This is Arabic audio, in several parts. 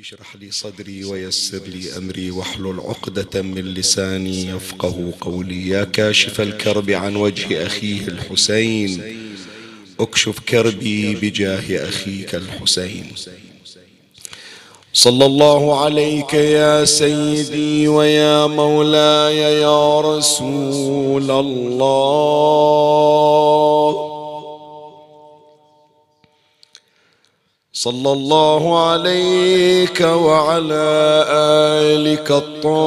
اشرح لي صدري ويسر لي أمري واحلل عقدة من لساني يفقه قولي. يا كاشف الكرب عن وجه أخيه الحسين. أكشف كربي بجاه أخيك الحسين. صلى الله عليك يا سيدي ويا مولاي يا رسول الله. صلى الله عليك وعلى آلك الطاهرين.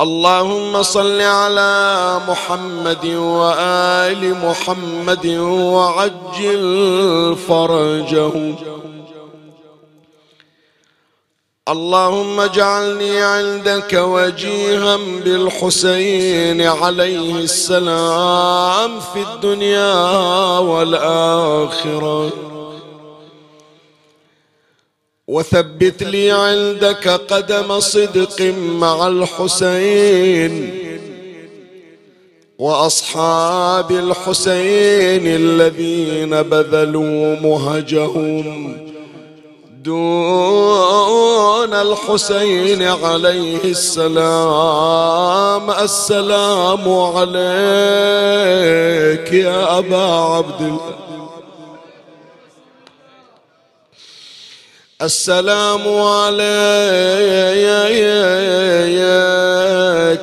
اللهم صل على محمد وآل محمد وعجل فرجه اللهم اجعلني عندك وجيها بالحسين عليه السلام في الدنيا والآخرة. وثبت لي عندك قدم صدق مع الحسين وأصحاب الحسين الذين بذلوا مهجهم. دون الحسين عليه السلام السلام عليك يا أبا عبد الله السلام عليك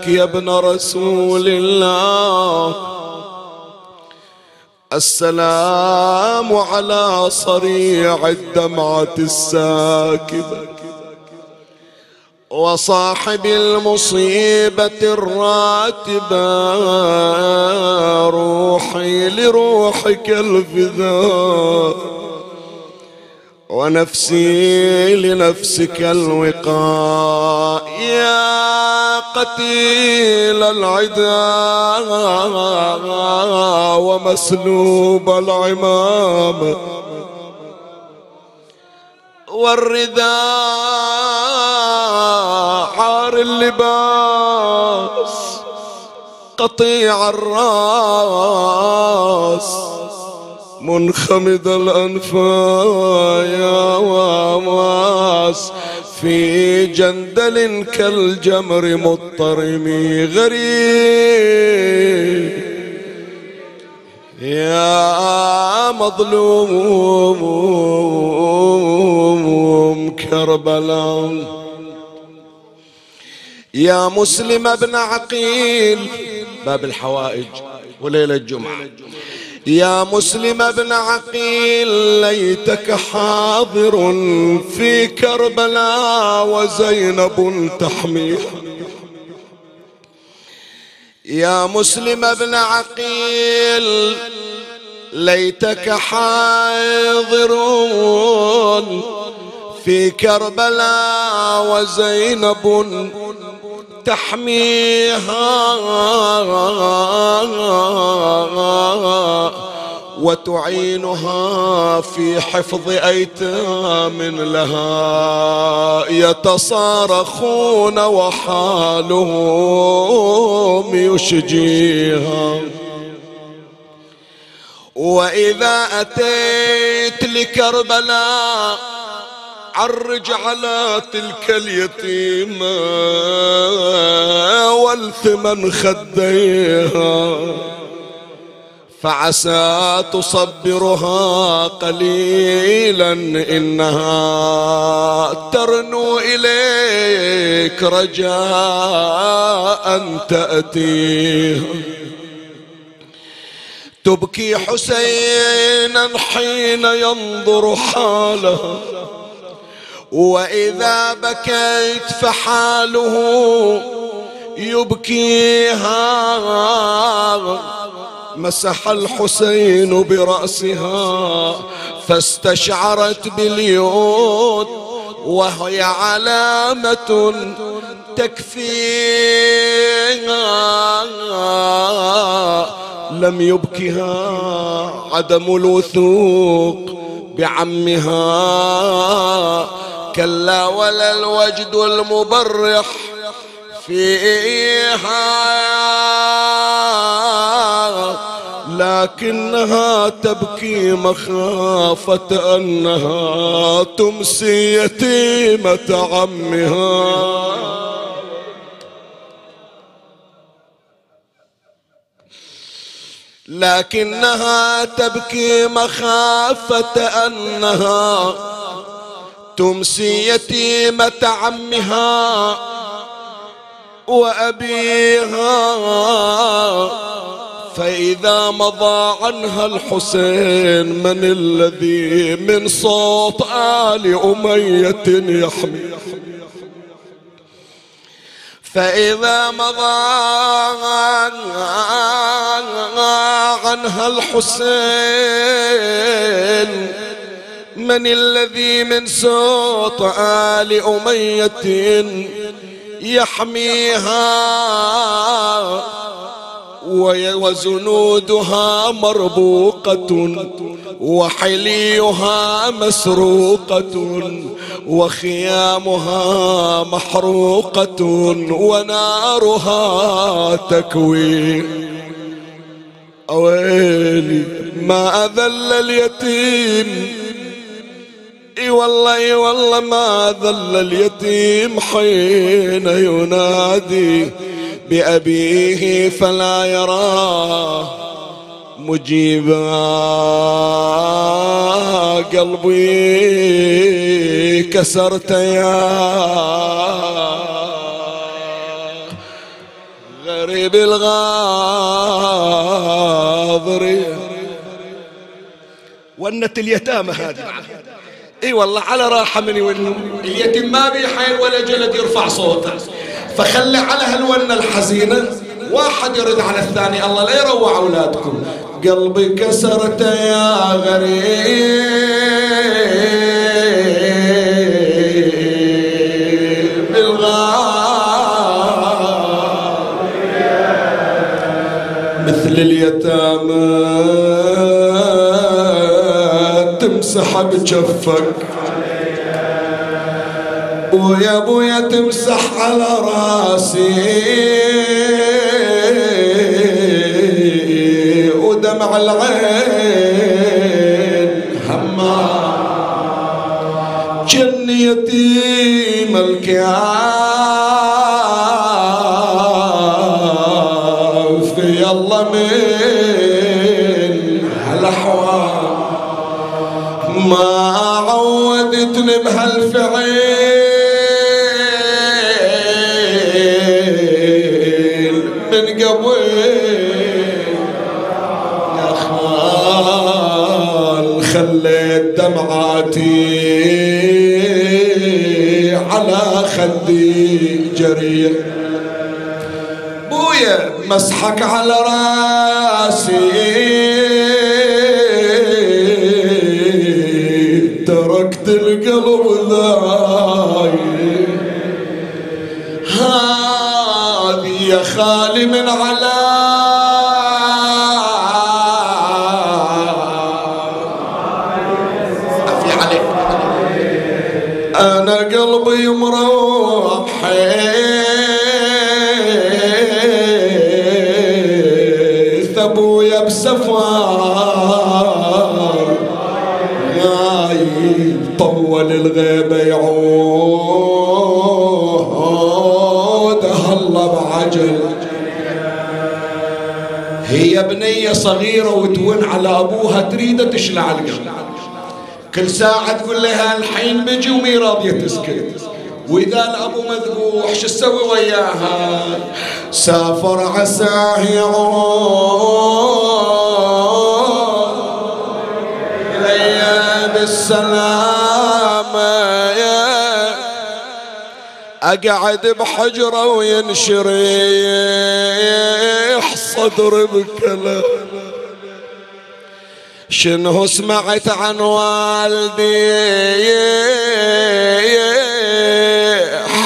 يا ابن رسول الله. السلام على صريع الدمعة الساكبة وصاحب المصيبة الراتبة روحي لروحك الفداء ونفسي لنفسك الوقاء. يا قتيل العدا ومسلوب العمام. والرداء عار اللباس قطيع الراس. منخمد الأنفا يا واماس في جندل كالجمر مضطرمي غريب. يا مظلوم كربلاء. يا مسلم ابن عقيل. باب الحوائج وليلة الجمعة. يا مسلم بن عقيل ليتك حاضر في كربلاء وزينب تحميه يا مسلم بن عقيل ليتك حاضر في كربلاء وزينب تحميها وتعينها في حفظ أيتام لها. يتصارخون وحالهم يشجيها. وإذا أتيت لكربلاء عرج على تلك اليتيمة والثمن خديها. فعسى تصبرها قليلا إنها ترنو إليك رجاء تأتيها. تبكي حسينا حين ينظر حالها. وإذا بكيت فحاله يبكيها مسح الحسين برأسها فاستشعرت باليود وهي علامة تكفيها لم يبكها عدم الوثوق بعمها. كلا ولا الوجد المبرح فيها. لكنها تبكي مخافة أنها تمسي يتيمة عمها. لكنها تبكي مخافة أنها تمسي يتيمة عمها وأبيها فإذا مضى عنها الحسين من الذي من صوت آل أمية يحمي. فإذا مضى عنها الحسين من الذي من صوت آل أمية يحميها وزنودها مربوقة وحليها مسروقة وخيامها محروقة ونارها تكوي. أويلي ما أذل اليتيم إي والله إي والله ما ذل اليتيم حين ينادي بأبيه فلا يراه مجيبا. قلبي كسرت يا غريب الغاضر ونت اليتامى هذه. إي والله على راحة مني ون اليتيم ما بيحيل ولا جلد يرفع صوته. فخلي على هالونة الحزينة. واحد يرد على الثاني الله لا يروع أولادكم. قلبي كسرت يا غريب. الغار. مثل اليتامى. تمسح بجفك. ويا أبويا تمسح على راسي. ودمع العين هما. جن يتيم دمعاتي على خدي جريح بويا مسحك على راسي. تركت القلب ذايل هذه يا خالي من على صغيرة وتون على أبوها تريد تشلع القلب كل ساعة تقول لها الحين بجي ومي راضية تسكت. وإذا الأبو مذبوح شو تسوي وياها؟ سافر عساه يعود إلي بالسلامة أقعد بحجرة وينشريح صدر بكلام. شنو سمعت عن والدي؟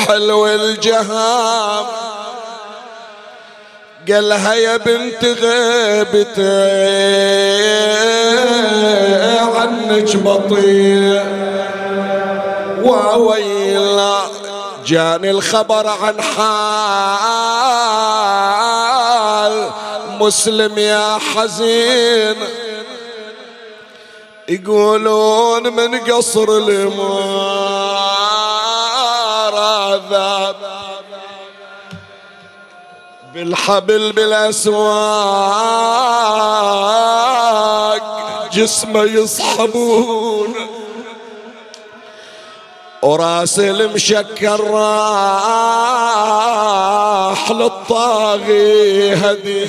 حلو الجهام. قالها يا بنت غيبتي عنك بطيء. وويلا جاني الخبر عن حال مسلم يا حزين. يقولون من قصر الإمارة ذاب. بالحبل بالأسواق جسمه يصحبون. وراس المشكر راح للطاغي هدي.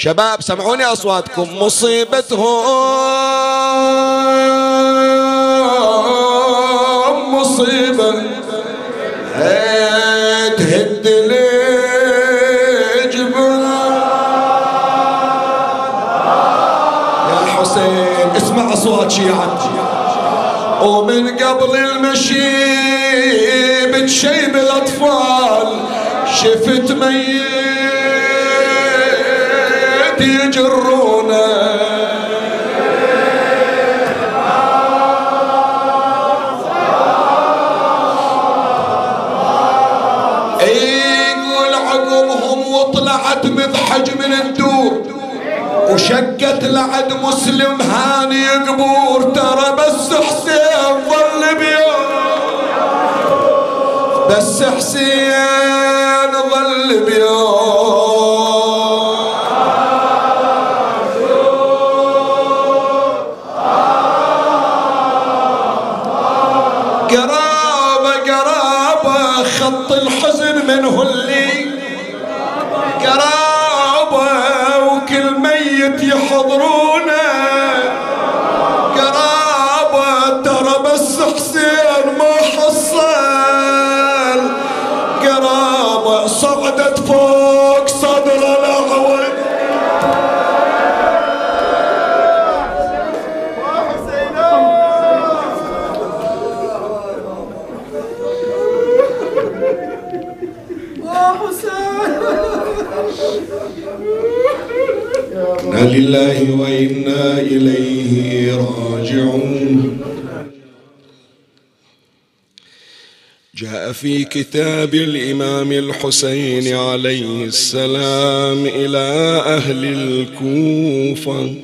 شباب سمعوني أصواتكم. مصيبتهم. مصيبة. تهد لي يا حسين اسمع أصوات شيعتي ومن قبل المشي بتشيب الأطفال. شفت ميت يجرونه. يقول عقبهم وطلعت مضحج من الدور. وشقت لعد مسلم هاني قبور ترى بس حسين ظل بيوم بس حسين ظل بيوم جاء في كتاب الإمام الحسين عليه السلام إلى أهل الكوفة.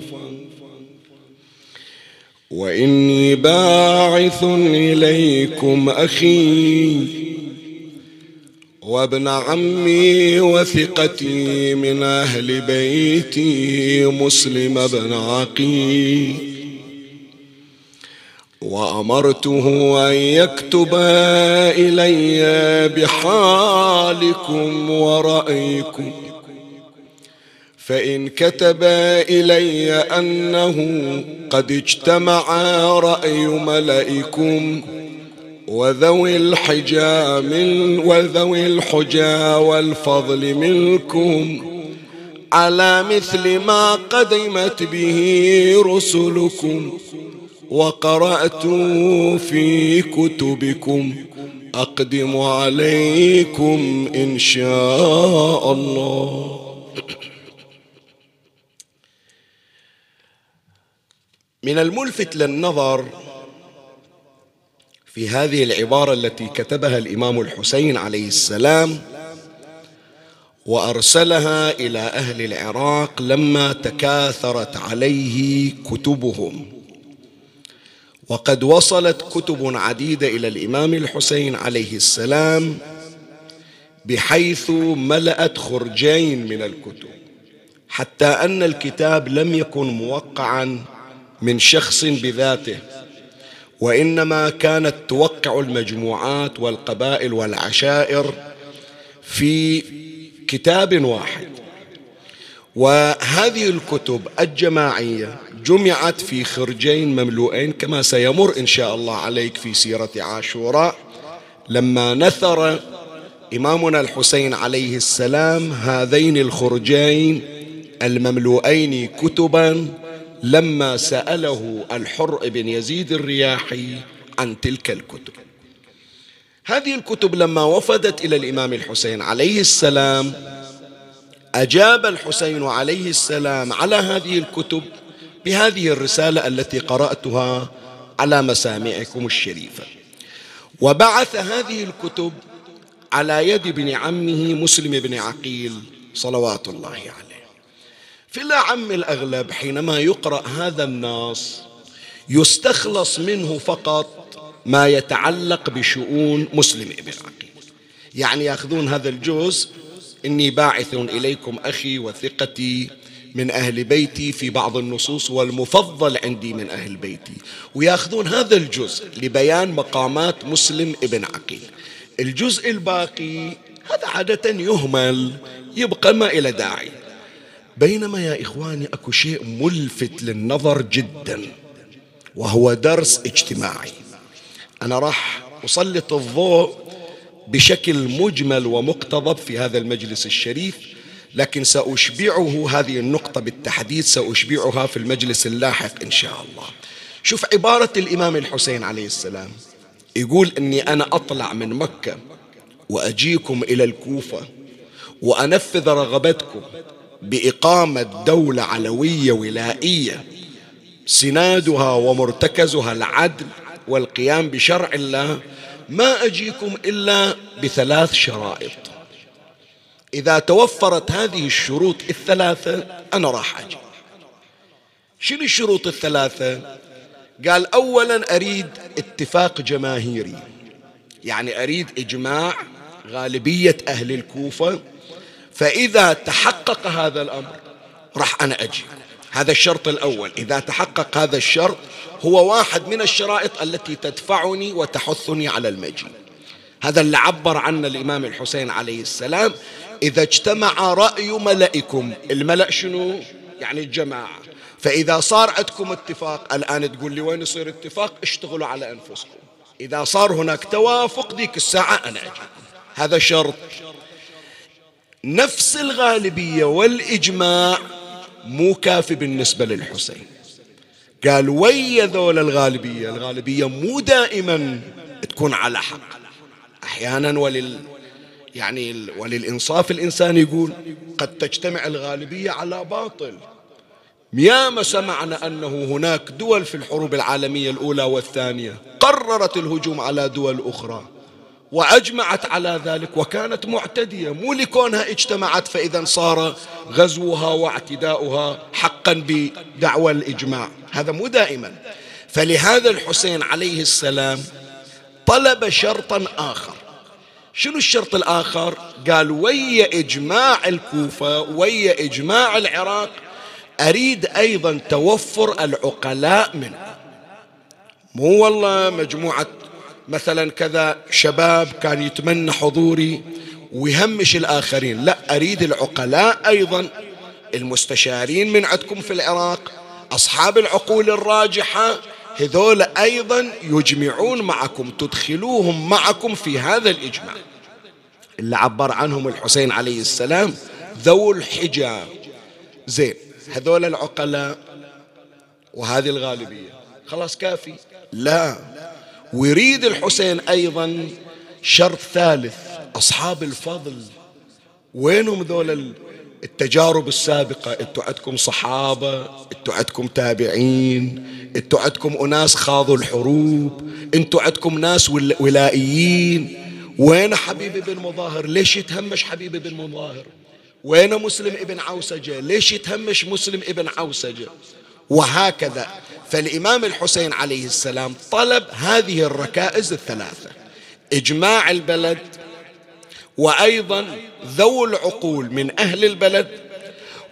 وإني باعث إليكم أخي وابن عمي وثقتي من أهل بيتي مسلم بن عقيل. وأمرته أن يكتب إلي بحالكم ورأيكم. فإن كتب إلي أنه قد اجتمع رأي ملئكم وذوي الحجا من وذوي الحجا والفضل منكم على مثل ما قدمت به رسلكم. وقرأت في كتبكم. أقدم عليكم إن شاء الله. من الملفت للنظر في هذه العبارة التي كتبها الإمام الحسين عليه السلام وأرسلها إلى أهل العراق لما تكاثرت عليه كتبهم. وقد وصلت كتب عديدة إلى الإمام الحسين عليه السلام بحيث ملأت خرجين من الكتب حتى أن الكتاب لم يكن موقعا من شخص بذاته وإنما كانت توقع المجموعات والقبائل والعشائر في كتاب واحد. وهذه الكتب الجماعية جمعت في خرجين مملوئين كما سيمر إن شاء الله عليك في سيرة عاشوراء. لما نثر إمامنا الحسين عليه السلام هذين الخرجين المملوئين كتبا لما سأله الحر بن يزيد الرياحي عن تلك الكتب. هذه الكتب لما وفدت إلى الإمام الحسين عليه السلام أجاب الحسين عليه السلام على هذه الكتب بهذه الرسالة التي قرأتها على مسامعكم الشريفة. وبعث هذه الكتب على يد ابن عمه مسلم بن عقيل صلوات الله عليه. في الأعم الأغلب حينما يقرأ هذا النص يستخلص منه فقط ما يتعلق بشؤون مسلم ابن عقيل. يعني يأخذون هذا الجزء إني باعث إليكم أخي وثقتي من أهل بيتي في بعض النصوص والمفضل عندي من أهل بيتي. ويأخذون هذا الجزء لبيان مقامات مسلم ابن عقيل. الجزء الباقي هذا عادة يهمل يبقى ما إلى داعي. بينما يا إخواني أكو شيء ملفت للنظر جدا وهو درس اجتماعي. أنا راح أسلط الضوء بشكل مجمل ومقتضب في هذا المجلس الشريف لكن سأشبعه هذه النقطة بالتحديد سأشبعها في المجلس اللاحق إن شاء الله. شوف عبارة الإمام الحسين عليه السلام يقول إني أنا أطلع من مكة وأجيكم إلى الكوفة وأنفذ رغبتكم بإقامة دولة علوية ولائية سنادها ومرتكزها العدل والقيام بشرع الله ما أجيكم إلا بثلاث شرائط. إذا توفرت هذه الشروط الثلاثة أنا راح أجي. شنو الشروط الثلاثة؟ قال أولا أريد اتفاق جماهيري. يعني أريد إجماع غالبية أهل الكوفة. فإذا تحقق هذا الأمر راح أنا أجي. هذا الشرط الأول. إذا تحقق هذا الشرط هو واحد من الشرائط التي تدفعني وتحثني على المجيء. هذا اللي عبر عنه الإمام الحسين عليه السلام. إذا اجتمع رأي ملئكم الملأ شنو؟ يعني الجماعة. فإذا صار عندكم اتفاق الآن تقول لي وين يصير اتفاق؟ اشتغلوا على أنفسكم. إذا صار هناك توافق ذيك الساعة أنا أجي. هذا شرط. نفس الغالبية والإجماع مو كافي بالنسبة للحسين. قال ويا ذول الغالبية؟ الغالبية مو دائما تكون على حق. أحيانا ولل يعني وللإنصاف الإنسان يقول قد تجتمع الغالبية على باطل. ياما سمعنا أنه هناك دول في الحروب العالمية الأولى والثانية قررت الهجوم على دول أخرى وأجمعت على ذلك وكانت معتدية مو لكونها اجتمعت فإذا صار غزوها واعتداؤها حقا بدعوى الإجماع. هذا مو دائما. فلهذا الحسين عليه السلام طلب شرطا آخر. شنو الشرط الآخر؟ قال ويا إجماع الكوفة ويا إجماع العراق أريد أيضا توفر العقلاء منه. مو والله مجموعة مثلا كذا شباب كان يتمنى حضوري ويهمش الآخرين. لا أريد العقلاء أيضا المستشارين من عندكم في العراق أصحاب العقول الراجحة هذول أيضا يجمعون معكم تدخلوهم معكم في هذا الإجماع. اللي عبر عنهم الحسين عليه السلام ذو الحجاب. زين هذول العقلاء وهذه الغالبية. خلاص كافي. لا ويريد الحسين أيضا شرط ثالث أصحاب الفضل. وينهم ذول التجارب السابقة إنتوا عندكم صحابة إنتوا عندكم تابعين إنتوا عندكم أناس خاضوا الحروب إنتوا عندكم ناس ولائيين. وين حبيبي بن مظاهر؟ ليش يتهمش حبيبي بن مظاهر؟ وين مسلم ابن عوسجة؟ ليش يتهمش مسلم ابن عوسجة؟ وهكذا. فالإمام الحسين عليه السلام طلب هذه الركائز الثلاثة إجماع البلد وأيضا ذو العقول من أهل البلد.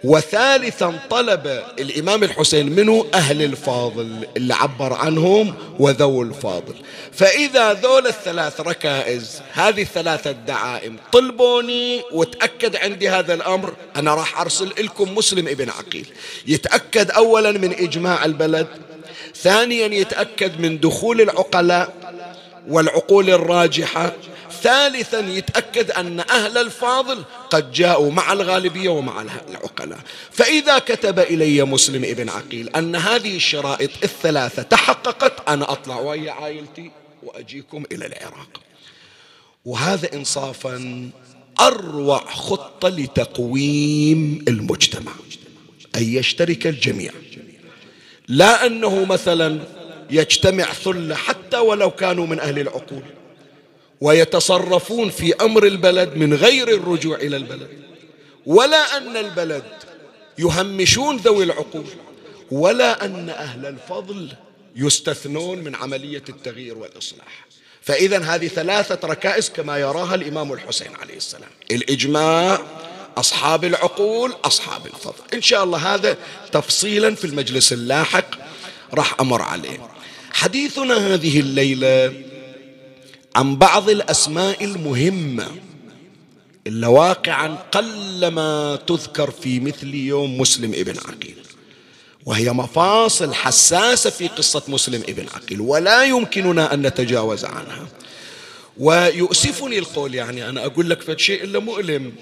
وثالثا طلب الإمام الحسين منه أهل الفاضل اللي عبر عنهم وذو الفاضل. فإذا ذول الثلاث ركائز هذه الثلاثة الدعائم طلبوني وتأكد عندي هذا الأمر أنا راح أرسل لكم مسلم ابن عقيل. يتأكد أولا من إجماع البلد ثانيا يتأكد من دخول العقلاء والعقول الراجحة ثالثا يتأكد أن أهل الفاضل قد جاءوا مع الغالبية ومع العقلاء. فإذا كتب إلي مسلم ابن عقيل أن هذه الشرائط الثلاثة تحققت أنا أطلع ويا عائلتي وأجيكم إلى العراق. وهذا إنصافا أروع خطة لتقويم المجتمع أن يشترك الجميع. لا أنه مثلا يجتمع ثلة حتى ولو كانوا من أهل العقول. ويتصرفون في أمر البلد من غير الرجوع إلى البلد. ولا أن البلد يهمشون ذوي العقول ولا أن أهل الفضل يستثنون من عملية التغيير والإصلاح. فإذا هذه ثلاثة ركائز كما يراها الإمام الحسين عليه السلام. الإجماع أصحاب العقول أصحاب الفضل. إن شاء الله هذا تفصيلا في المجلس اللاحق راح أمر عليه. حديثنا هذه الليلة عن بعض الأسماء المهمة. إلا واقعا قلما تذكر في مثل يوم مسلم ابن عقيل. وهي مفاصل حساسة في قصة مسلم ابن عقيل ولا يمكننا أن نتجاوز عنها. ويؤسفني القول يعني أنا أقول لك فد شيء إلا مؤلم.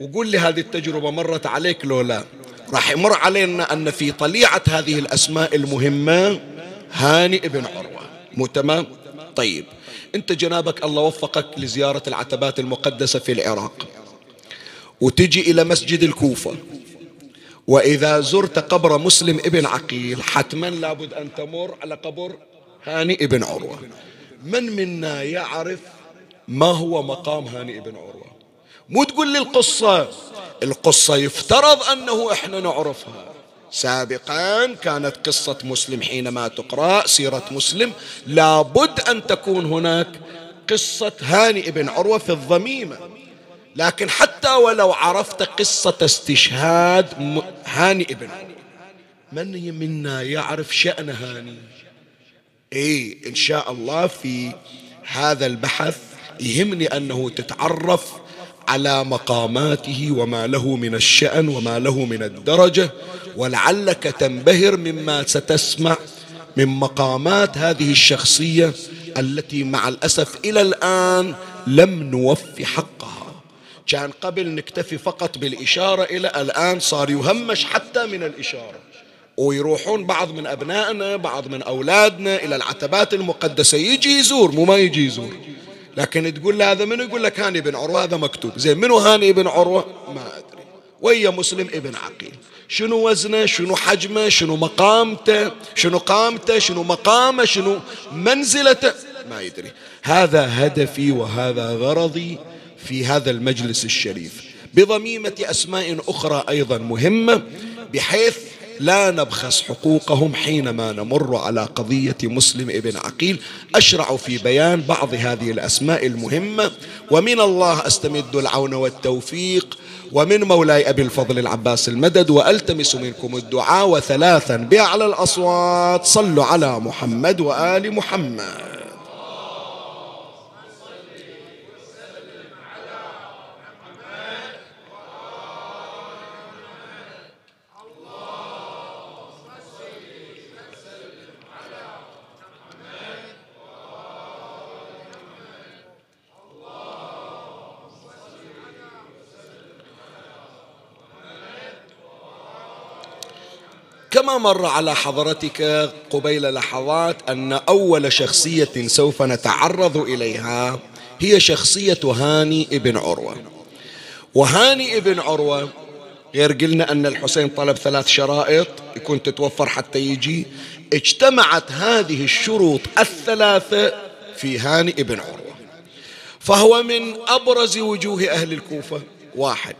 وقول لي هذه التجربة مرت عليك لو لا. راح يمر علينا أن في طليعة هذه الأسماء المهمة هاني ابن عروة. مو تمام؟ طيب. أنت جنابك الله وفقك لزيارة العتبات المقدسة في العراق. وتجي إلى مسجد الكوفة. وإذا زرت قبر مسلم ابن عقيل حتما لابد أن تمر على قبر هاني ابن عروة. من منا يعرف ما هو مقام هاني ابن عروة؟ مو تقول لي القصة. القصة يفترض أنه إحنا نعرفها. سابقا كانت قصة مسلم حينما تقرأ سيرة مسلم لابد أن تكون هناك قصة هاني ابن عروة في الضميمة. لكن حتى ولو عرفت قصة استشهاد هاني ابن من منا يعرف شأن هاني؟ اي إن شاء الله في هذا البحث يهمني أنه تتعرف على مقاماته وما له من الشأن وما له من الدرجة ولعلك تنبهر مما ستسمع من مقامات هذه الشخصية التي مع الأسف إلى الآن لم نوفي حقها. كان قبل نكتفي فقط بالإشارة إلى الآن صار يهمش حتى من الإشارة. ويروحون بعض من أبنائنا بعض من أولادنا إلى العتبات المقدسة. يجي يزور مو ما يجي يزور. لكن تقول له هذا منو؟ يقول لك هاني بن عروة هذا مكتوب. زين منو هاني بن عروة؟ ما أدري. ويا مسلم ابن عقيل. شنو وزنه؟ شنو حجمه؟ شنو مقامته؟ شنو قامته؟ شنو مقامه؟ شنو منزلته؟ ما يدري. هذا هدفي وهذا غرضي في هذا المجلس الشريف. بضميمة أسماء أخرى أيضا مهمة بحيث لا نبخس حقوقهم حينما نمر على قضية مسلم ابن عقيل. أشرع في بيان بعض هذه الأسماء المهمة. ومن الله أستمد العون والتوفيق. ومن مولاي أبي الفضل العباس المدد وألتمس منكم الدعاء وثلاثا بأعلى الأصوات. صلوا على محمد وآل محمد. كما مر على حضرتك قبيل لحظات أن أول شخصية سوف نتعرض إليها هي شخصية هاني ابن عروة. وهاني ابن عروة غير قلنا أن الحسين طلب ثلاث شرائط يكون تتوفر حتى يجي. اجتمعت هذه الشروط الثلاثة في هاني ابن عروة. فهو من أبرز وجوه أهل الكوفة. واحد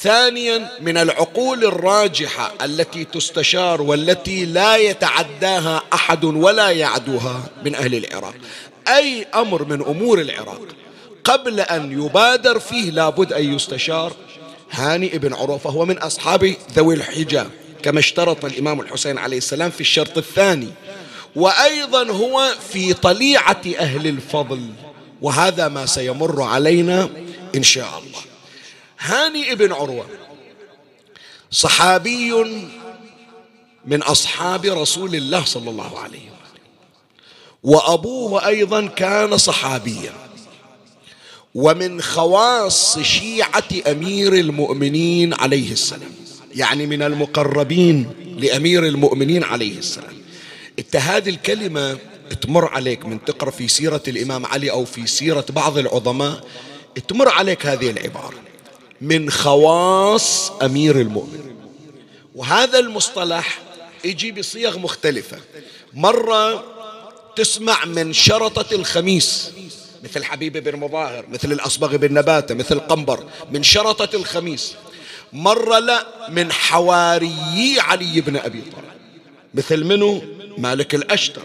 ثانيا من العقول الراجحة التي تستشار والتي لا يتعداها أحد ولا يعدوها من أهل العراق. أي أمر من أمور العراق قبل أن يبادر فيه لابد أن يستشار. هاني ابن عروة فهو من أصحاب ذوي الحجاب كما اشترط الإمام الحسين عليه السلام في الشرط الثاني. وأيضا هو في طليعة أهل الفضل وهذا ما سيمر علينا إن شاء الله. هاني ابن عروة صحابي من أصحاب رسول الله صلى الله عليه وسلم. وأبوه أيضا كان صحابيا. ومن خواص شيعة أمير المؤمنين عليه السلام يعني من المقربين لأمير المؤمنين عليه السلام. إنت هذه الكلمة تمر عليك من تقرأ في سيرة الإمام علي أو في سيرة بعض العظماء تمر عليك هذه العبارة. من خواص أمير المؤمنين. وهذا المصطلح يجي بصيغ مختلفة. مرة تسمع من شرطة الخميس مثل حبيب بن مظاهر مثل الأصبغ بن نباتة مثل قنبر من شرطة الخميس. مرة لا من حواريي علي بن أبي طالب مثل منو؟ مالك الأشتر.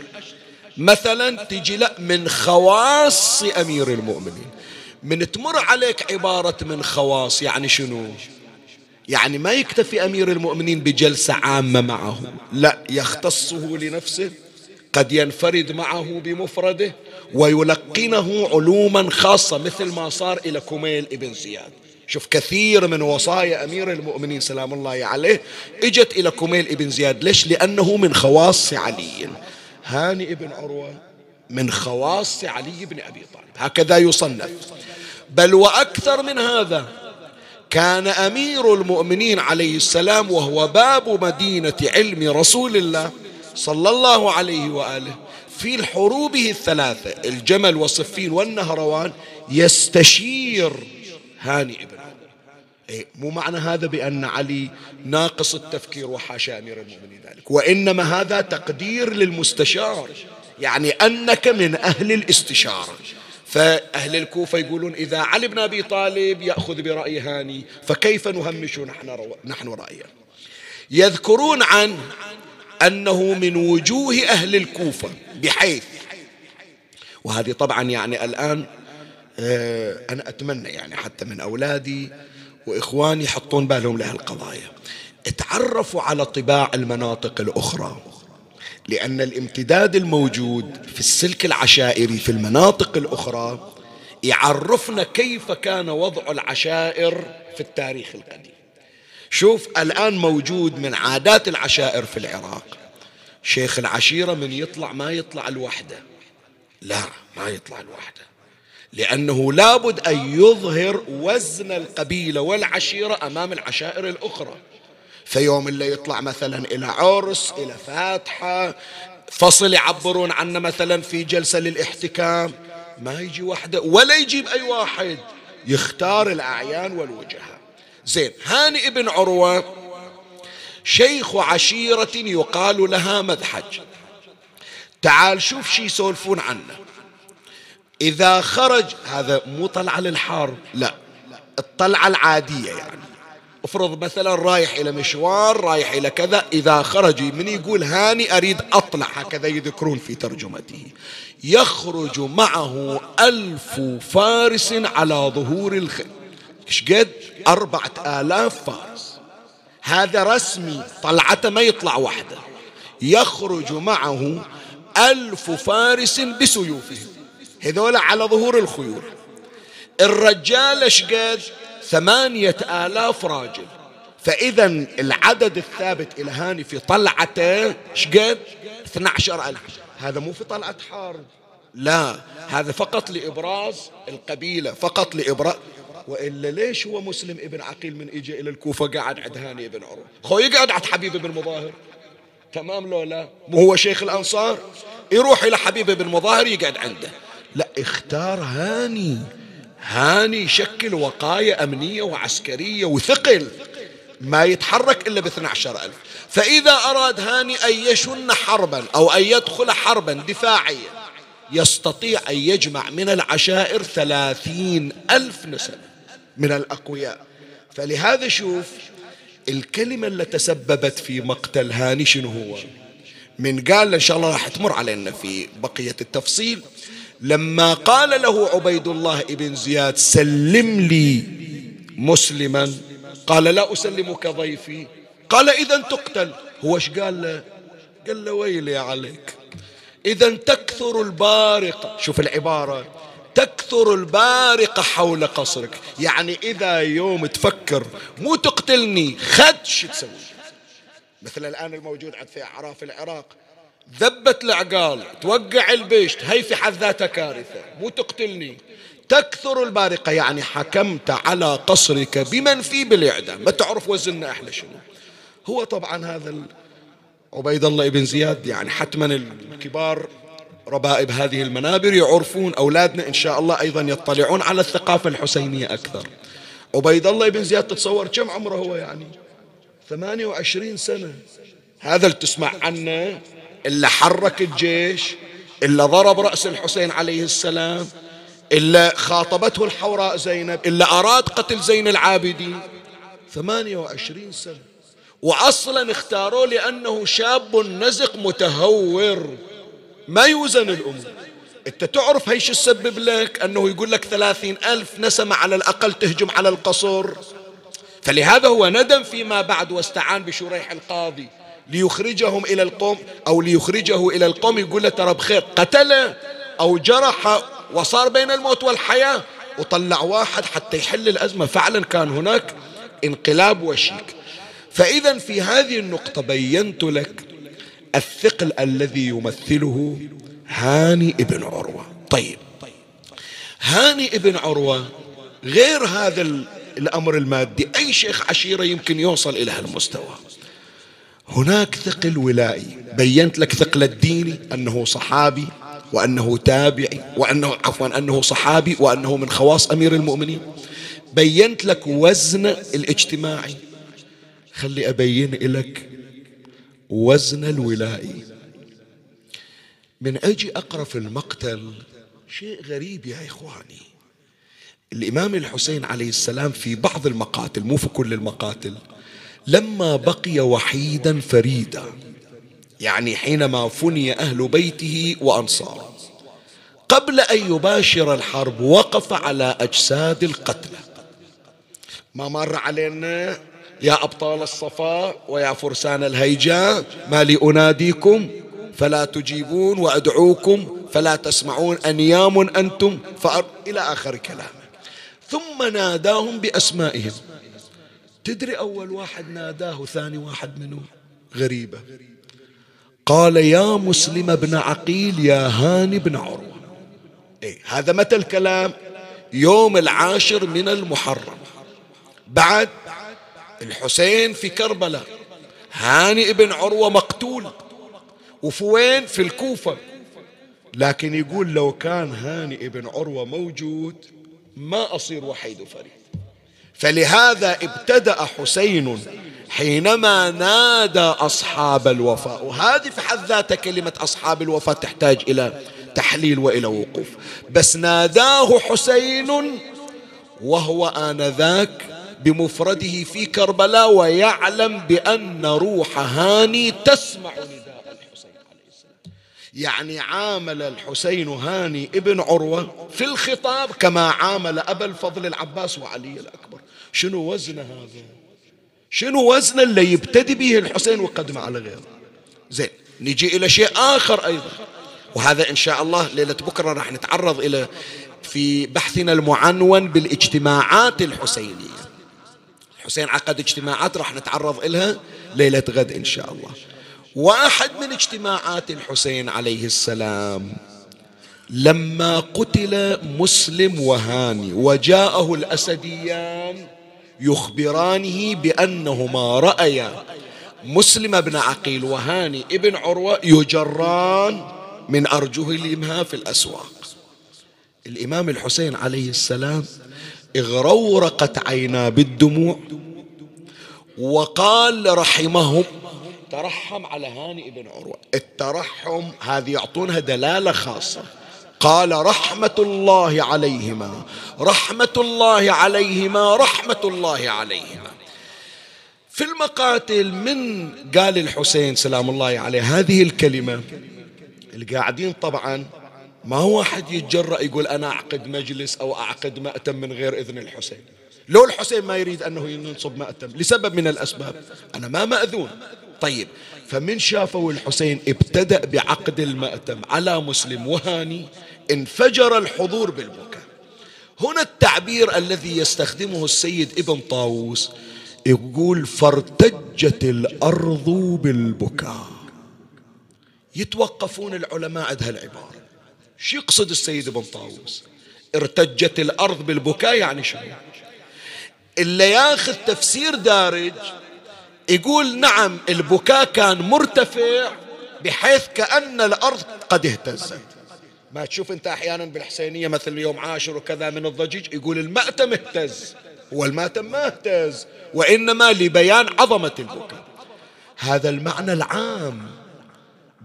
مثلا تجي لا من خواص أمير المؤمنين. من تمر عليك عبارة من خواص يعني شنو؟ يعني ما يكتفي أمير المؤمنين بجلسة عامة معه. لا يختصه لنفسه قد ينفرد معه بمفرده ويلقنه علوما خاصة مثل ما صار إلى كميل ابن زياد. شوف كثير من وصايا أمير المؤمنين سلام الله عليه إجت إلى كميل ابن زياد. ليش؟ لأنه من خواص علي. هاني ابن عروة من خواص علي بن أبي طالب. هكذا يصنف. بل وأكثر من هذا كان أمير المؤمنين عليه السلام وهو باب مدينة علم رسول الله صلى الله عليه وآله في حروبه الثلاثة الجمل والصفين والنهروان يستشير هاني ابن إيه مو معنى هذا بأن علي ناقص التفكير وحاشا أمير المؤمنين ذلك وإنما هذا تقدير للمستشار يعني أنك من أهل الاستشارة. فأهل الكوفة يقولون إذا علي بن أبي طالب يأخذ برأي هاني فكيف نهمش نحن, رو... نحن رأيه يذكرون عن أنه من وجوه أهل الكوفة بحيث وهذه طبعا يعني الآن آه، أنا أتمنى يعني حتى من أولادي وإخواني يحطون بالهم لهالقضايا. تعرفوا على طباع المناطق الأخرى. لأن الامتداد الموجود في السلك العشائري في المناطق الأخرى يعرفنا كيف كان وضع العشائر في التاريخ القديم. شوف الآن موجود من عادات العشائر في العراق. شيخ العشيرة من يطلع ما يطلع الوحدة. لا ما يطلع الوحدة. لأنه لابد أن يظهر وزن القبيلة والعشيرة أمام العشائر الأخرى. فيوم اللي يطلع مثلا إلى عرس إلى فاتحة. فصل يعبرون عنه مثلا في جلسة للإحتكام. ما يجي وحده ولا يجيب أي واحد. يختار الأعيان والوجهاء زين هاني ابن عروة شيخ عشيرة يقال لها مذحج تعال شوف شي يسولفون عنه. إذا خرج هذا مو طلعة للحرب لا الطلعة العادية يعني. افرض مثلا رايح إلى مشوار رايح إلى كذا إذا خرج من يقول هاني أريد أطلع هكذا يذكرون في ترجمته. يخرج معه ألف فارس على ظهور الخيل قد؟ أربعة آلاف فارس. هذا رسمي طلعته ما يطلع وحده. يخرج معه ألف فارس بسيوفهم. هذول على ظهور الخيول. الرجال إيش قد؟ ثمانية آلاف راجل. فإذا العدد الثابت إلى هاني في طلعته إيش قد؟ 12 ألف. هذا مو في طلعة حرب لا هذا فقط لإبراز القبيلة فقط لإبراز وإلا ليش هو مسلم ابن عقيل من إجا إلى الكوفة قاعد عند هاني ابن عروة؟ خو يقعد عند حبيب بن مظاهر. تمام لو لا؟ مو هو شيخ الأنصار؟ يروح إلى حبيب بن مظاهر يقعد عنده. لا اختار هاني. هاني يشكل وقاية أمنية وعسكرية وثقل ما يتحرك إلا ب 12 ألف. فإذا أراد هاني أن يشن حربا أو أن يدخل حربا دفاعية يستطيع أن يجمع من العشائر ثلاثين ألف نسب من الأقوياء. فلهذا شوف الكلمة اللي تسببت في مقتل هاني شنو هو؟ من قال إن شاء الله راح تمر علينا في بقية التفصيل. لما قال له عبيد الله ابن زياد سلم لي مسلما. قال لا أسلمك ضيفي. قال إذا تقتل. هو إيش قال له؟ قال له ويلي عليك. إذا تكثر البارقة شوف العبارة. تكثر البارقة حول قصرك. يعني إذا يوم تفكر مو تقتلني خد شو تسوي. مثل الآن الموجود عند في أعراف العراق. ذبت العقال توقع البشت هي في حد ذاتها كارثة. مو تقتلني. تكثر البارقة يعني حكمت على قصرك بمن في بالإعدام. ما تعرف وزننا أحلى شنو. هو طبعا هذا عبيد الله بن زياد يعني حتما الكبار ربائب هذه المنابر يعرفون أولادنا إن شاء الله أيضا يطلعون على الثقافة الحسينية أكثر. عبيد الله بن زياد تتصور كم عمره هو يعني؟ 28 سنة. هذا اللي تسمع عنه. اللي حرك الجيش اللي ضرب رأس الحسين عليه السلام إلا خاطبته الحوراء زينب إلا أراد قتل زين العابدين. ثمانية وعشرين سنة. وأصلا اختاروه لأنه شاب نزق متهور. ما يوزن الأمور أنت تعرف هيش السبب لك؟ أنه يقول لك ثلاثين ألف نسمة على الأقل تهجم على القصر فلهذا هو ندم فيما بعد واستعان بشريح القاضي. ليخرجهم إلى القوم أو ليخرجه إلى القوم يقول له ترى بخير قتله أو جرح وصار بين الموت والحياة وطلع واحد حتى يحل الأزمة. فعلا كان هناك انقلاب وشيك. فإذا في هذه النقطة بينت لك الثقل الذي يمثله هاني ابن عروة. طيب هاني ابن عروة غير هذا الأمر المادي أي شيخ عشيرة يمكن يوصل إلى هالمستوى؟ هناك ثقل ولائي. بينت لك ثقل الديني أنه صحابي وأنه تابعي وأنه عفوا أنه صحابي وأنه من خواص أمير المؤمنين. بينت لك وزن الاجتماعي. خلي أبين لك وزن الولائي. من أجي أقرأ في المقتل شيء غريب يا إخواني. الإمام الحسين عليه السلام في بعض المقاتل مو في كل المقاتل لما بقي وحيدا فريدا يعني حينما فني أهل بيته وأنصاره قبل أن يباشر الحرب وقف على أجساد القتلى. ما مر علينا يا أبطال الصفا ويا فرسان الهيجاء ما لي أناديكم فلا تجيبون وأدعوكم فلا تسمعون أنيام أنتم فأر... إلى آخر كلامه. ثم ناداهم بأسمائهم. تدري أول واحد ناداه ثاني واحد منه غريبة. قال يا مسلم بن عقيل يا هاني بن عروة. إيه هذا متى الكلام؟ يوم العاشر من المحرم. بعد الحسين في كربلاء. هاني ابن عروة مقتول. وفي وين؟ في الكوفة. لكن يقول لو كان هاني ابن عروة موجود ما أصير وحيد فريد فلهذا ابتدأ حسين حينما نادى أصحاب الوفاء. وهذه في حد ذاتها كلمة أصحاب الوفاء تحتاج إلى تحليل وإلى وقوف. بس ناداه حسين وهو آنذاك بمفرده في كربلاء ويعلم بأن روح هاني تسمع نداء الحسين عليه السلام. يعني عامل الحسين هاني ابن عروة في الخطاب كما عامل أبا الفضل العباس وعلي الأكبر. شنو وزن هذا؟ شنو وزن اللي يبتدي به الحسين ويقدمه على غيره؟ زين نجي إلى شيء آخر أيضا. وهذا إن شاء الله ليلة بكرة راح نتعرض إلى في بحثنا المعنون بالاجتماعات الحسينية. الحسين عقد اجتماعات راح نتعرض إلها ليلة غد إن شاء الله. واحد من اجتماعات الحسين عليه السلام لما قتل مسلم وهاني وجاءه الأسديان يخبرانه بأنهما رأيا. مسلم بن عقيل وهاني ابن عروة يجران من أرجلهما في الأسواق. الإمام الحسين عليه السلام اغرورقت عينا بالدموع وقال رحمهم ترحم على هاني ابن عروة. الترحم هذه يعطونها دلالة خاصة. قال رحمة الله عليهما رحمة الله عليهما رحمة الله عليهما. في المقاتل من قال الحسين سلام الله عليه هذه الكلمة القاعدين طبعا ما واحد يتجرأ يقول أنا أعقد مجلس أو أعقد مأتم من غير إذن الحسين. لو الحسين ما يريد أنه ينصب مأتم لسبب من الأسباب أنا ما مأذون. طيب فمن شافوا الحسين ابتدأ بعقد المأتم على مسلم وهاني انفجر الحضور بالبكاء. هنا التعبير الذي يستخدمه السيد ابن طاووس يقول فارتجت الأرض بالبكاء. يتوقفون العلماء عند هالعبارة. شو يقصد السيد ابن طاووس؟ ارتجت الأرض بالبكاء يعني شنو؟ اللي ياخذ تفسير دارج يقول نعم البكاء كان مرتفع بحيث كأن الأرض قد اهتزت. ما تشوف انت أحيانا بالحسينية مثل يوم عاشر وكذا من الضجيج يقول المأتم اهتز والمأتم ما اهتز وإنما لبيان عظمة البكاء. هذا المعنى العام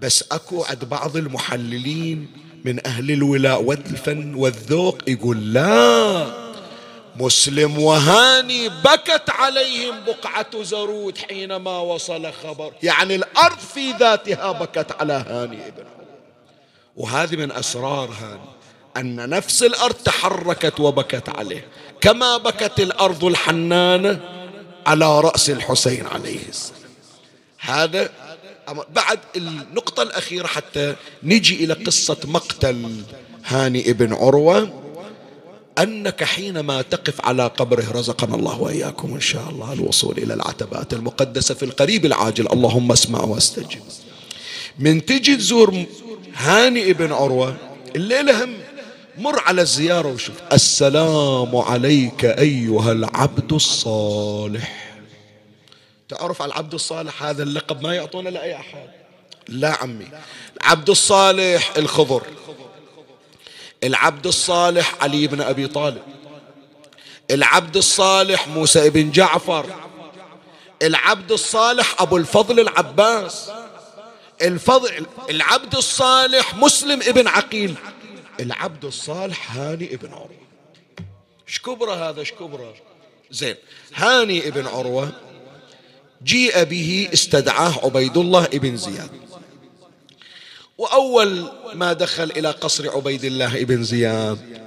بس أكو عند بعض المحللين من أهل الولاء والفن والذوق يقول لا مسلم وهاني بكت عليهم بقعة زرود حينما وصل خبر. يعني الأرض في ذاتها بكت على هاني ابن وهذه من أسرار هاني أن نفس الأرض تحركت وبكت عليه كما بكت الأرض الحنانة على رأس الحسين عليه السلام. هذا بعد النقطة الأخيرة حتى نجي إلى قصة مقتل هاني ابن عروة. أنك حينما تقف على قبره رزقنا الله وإياكم إن شاء الله الوصول إلى العتبات المقدسة في القريب العاجل اللهم اسمع واستجب. من تجي تزور هاني ابن عروة الليلة هم مر على الزيارة وشوف السلام عليك أيها العبد الصالح. تعرف على العبد الصالح هذا اللقب ما يعطونه لأي أحد؟ لا عمي العبد الصالح الخضر. العبد الصالح علي بن أبي طالب. العبد الصالح موسى بن جعفر. العبد الصالح أبو الفضل العباس. الفضل العبد الصالح مسلم ابن عقيل. العبد الصالح هاني ابن عروة. إيش كبره هذا؟ إيش كبره؟ زين هاني ابن عروة جيء به استدعاه عبيد الله ابن زياد. وأول ما دخل إلى قصر عبيد الله ابن زياد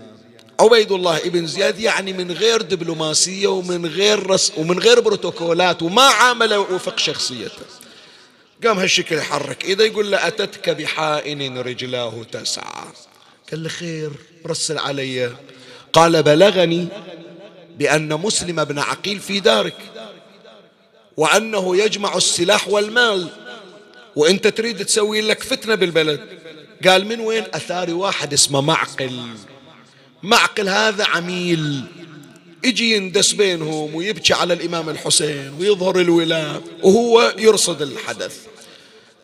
عبيد الله ابن زياد يعني من غير دبلوماسية ومن غير رس ومن غير بروتوكولات وما عامله وفق شخصيته. قام هالشكل يحرك إذا يقول له أتتك بحائن رجلاه تسعى. قال له خير رسل علي. قال بلغني بأن مسلم بن عقيل في دارك وأنه يجمع السلاح والمال وانت تريد تسوي لك فتنة بالبلد. قال من وين؟ أثاري واحد اسمه معقل. معقل هذا عميل يجي يندس بينهم ويبكي على الإمام الحسين ويظهر الولاء وهو يرصد الحدث.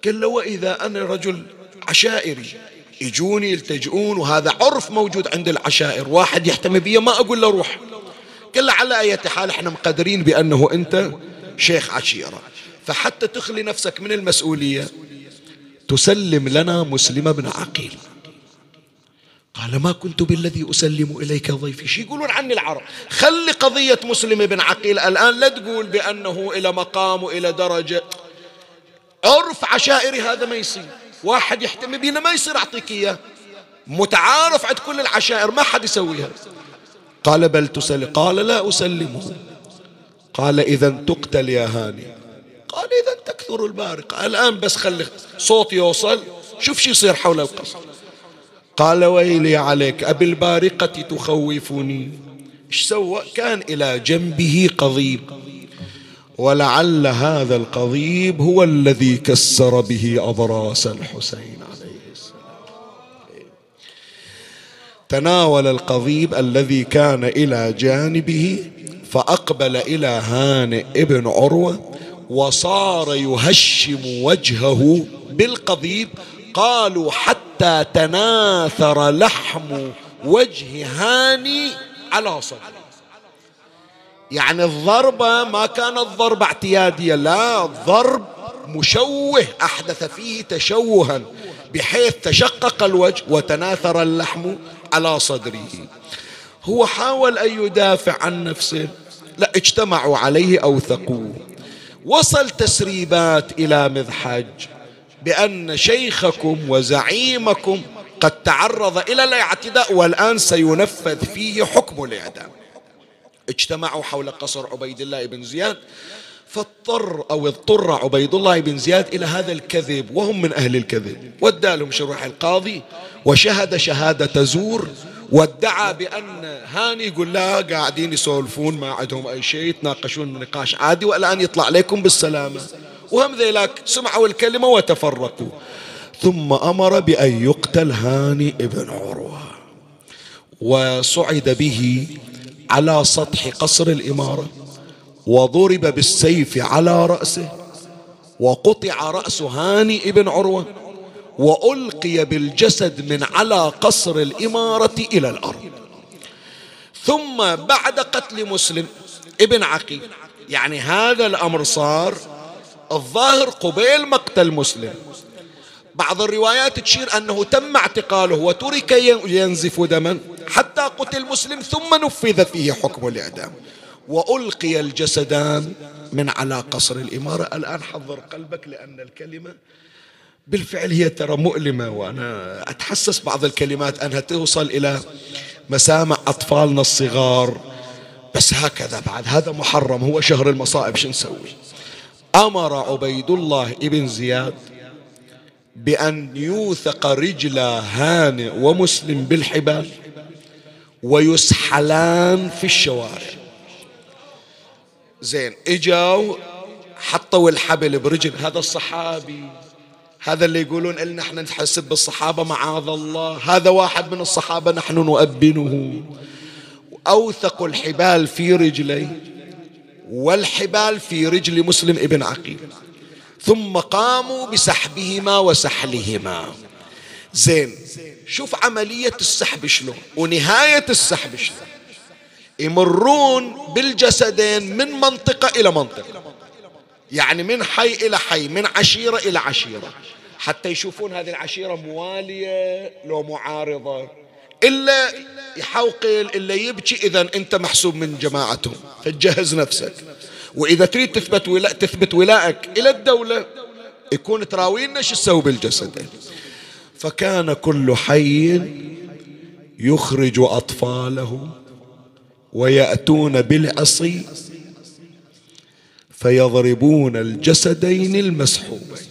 قال له وإذا أنا رجل عشائري يجوني يلتجئون وهذا عرف موجود عند العشائر واحد يحتمي بي ما أقول له روح. قال له على أي حال إحنا مقدرين بأنه أنت شيخ عشيرة فحتى تخلي نفسك من المسؤولية تسلم لنا مسلم بن عقيل. قال ما كنت بالذي أسلم إليك ضيفي. شي يقولون عني العرب؟ خلي قضية مسلم بن عقيل الآن لا تقول بأنه إلى مقام وإلى درجة. عرف عشائري هذا ما يصير. واحد يحتمي بينا ما يصير أعطيك إياه. متعارف عند كل العشائر ما حد يسويها قال بل تسلم. قال لا أسلمه. قال إذا تقتل يا هاني. قال إذا تكثر البارقة. الآن بس خلي صوت يوصل. شوف شو يصير حول القصر. قال ويلي عليك أبي البارقة تخوفني. إيش سوى؟ كان إلى جنبه قضيب. ولعل هذا القضيب هو الذي كسر به أضراس الحسين عليه السلام. تناول القضيب الذي كان إلى جانبه فأقبل إلى هانئ ابن عروة وصار يهشم وجهه بالقضيب. قالوا حتى تناثر لحم وجه هاني على صدره. يعني الضربة ما كانت ضربة اعتيادية لا ضرب مشوه أحدث فيه تشوها بحيث تشقق الوجه وتناثر اللحم على صدره. هو حاول أن يدافع عن نفسه لا اجتمعوا عليه أوثقوه وصل تسريبات إلى مذحج بأن شيخكم وزعيمكم قد تعرض إلى الاعتداء والآن سينفذ فيه حكم الإعدام. اجتمعوا حول قصر عبيد الله بن زياد فاضطر أو اضطر عبيد الله بن زياد إلى هذا الكذب وهم من أهل الكذب. ودى لهم شروح القاضي وشهد شهادة زور وادعى بأن هاني يقول لا قاعدين يسولفون ما عندهم أي شيء يتناقشون نقاش عادي والآن يطلع عليكم بالسلامة. وهم ذيلاك سمعوا الكلمة وتفرقوا. ثم أمر بأن يقتل هاني ابن عروة. وصعد به على سطح قصر الإمارة وضرب بالسيف على رأسه وقطع رأس هاني ابن عروة وألقي بالجسد من على قصر الإمارة إلى الأرض. ثم بعد قتل مسلم ابن عقيل يعني هذا الأمر صار الظاهر قبيل مقتل مسلم. بعض الروايات تشير أنه تم اعتقاله وترك ينزف دما حتى قتل مسلم ثم نفذ فيه حكم الإعدام. وألقي الجسدان من على قصر الإمارة. الآن حضر قلبك لأن الكلمة بالفعل هي ترى مؤلمة وأنا أتحسس بعض الكلمات أنها توصل إلى مسامع أطفالنا الصغار. بس هكذا بعد هذا محرم هو شهر المصائب شو نسوي؟ أمر عبيد الله ابن زياد بأن يوثق رجل هانئ ومسلم بالحبال ويسحلان في الشوارع. زين اجوا حطوا الحبل برجل. هذا الصحابي هذا اللي يقولون لنا إحنا نتحسب بالصحابة معاذ الله. هذا واحد من الصحابة نحن نؤبنه أوثقوا الحبال في رجلي والحبال في رجل مسلم ابن عقيل. ثم قاموا بسحبهما وسحلهما. زين شوف عملية السحب شلون ونهاية السحب شلون. يمرون بالجسدين من منطقة إلى منطقة. يعني من حي إلى حي من عشيرة إلى عشيرة. حتى يشوفون هذه العشيرة موالية لو معارضة. إلا يحوقل إلا يبكي إذا أنت محسوب من جماعتهم. فتجهز نفسك. وإذا تريد تثبت ولا تثبت ولائك إلى الدولة يكون تراوينا شو تسوي بالجسد. فكان كل حي يخرج أطفاله ويأتون بالعصي فيضربون الجسدين المسحوبين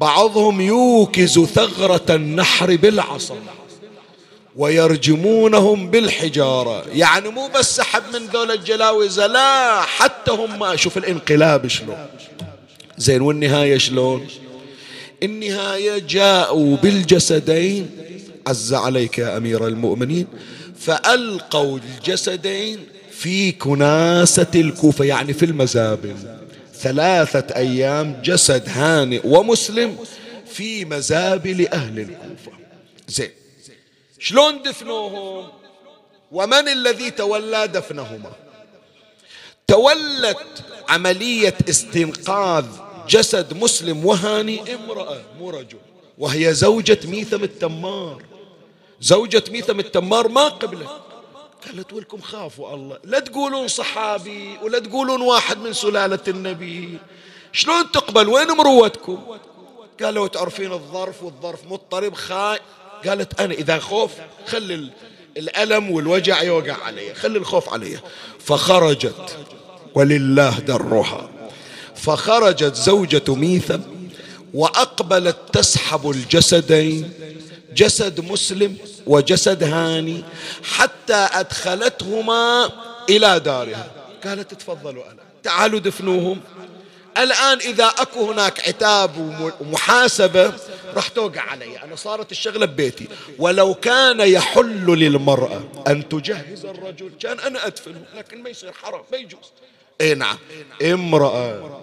بعضهم يوكز ثغرة النحر بالعصا. ويرجمونهم بالحجارة. يعني مو بس سحب من ذول الجلاوزة لا حتى هم. شوف الانقلاب شلون. زين والنهاية شلون؟ النهاية جاءوا بالجسدين. عز عليك يا أمير المؤمنين. فألقوا الجسدين في كناسة الكوفة يعني في المزابل ثلاثة أيام جسد هانئ ومسلم في مزابل أهل الكوفة. زين. شلون دفنوهم؟ ومن الذي تولى دفنهما؟ تولت عملية استنقاذ جسد مسلم وهاني امرأة مو رجل. وهي زوجة ميثم التمار. زوجة ميثم التمار ما قبلت. قالت ولكم خافوا الله. لا تقولون صحابي ولا تقولون واحد من سلالة النبي. شلون تقبل؟ وين مروتكم؟ قالوا تعرفين الظرف والظرف مضطرب خاي قالت أنا إذا خوف خلي الألم والوجع يوقع علي خلي الخوف علي. فخرجت ولله درها فخرجت زوجة ميثم وأقبلت تسحب الجسدين جسد مسلم وجسد هاني حتى أدخلتهما إلى دارها. قالت تفضلوا أنا تعالوا دفنوهم. الآن إذا أكو هناك عتاب ومحاسبة راح توقع علي. أنا صارت الشغلة ببيتي. ولو كان يحل للمرأة أن تجهز الرجل كان أنا أدفنه لكن ما يصير حرام ما يجوز. اي نعم. امرأة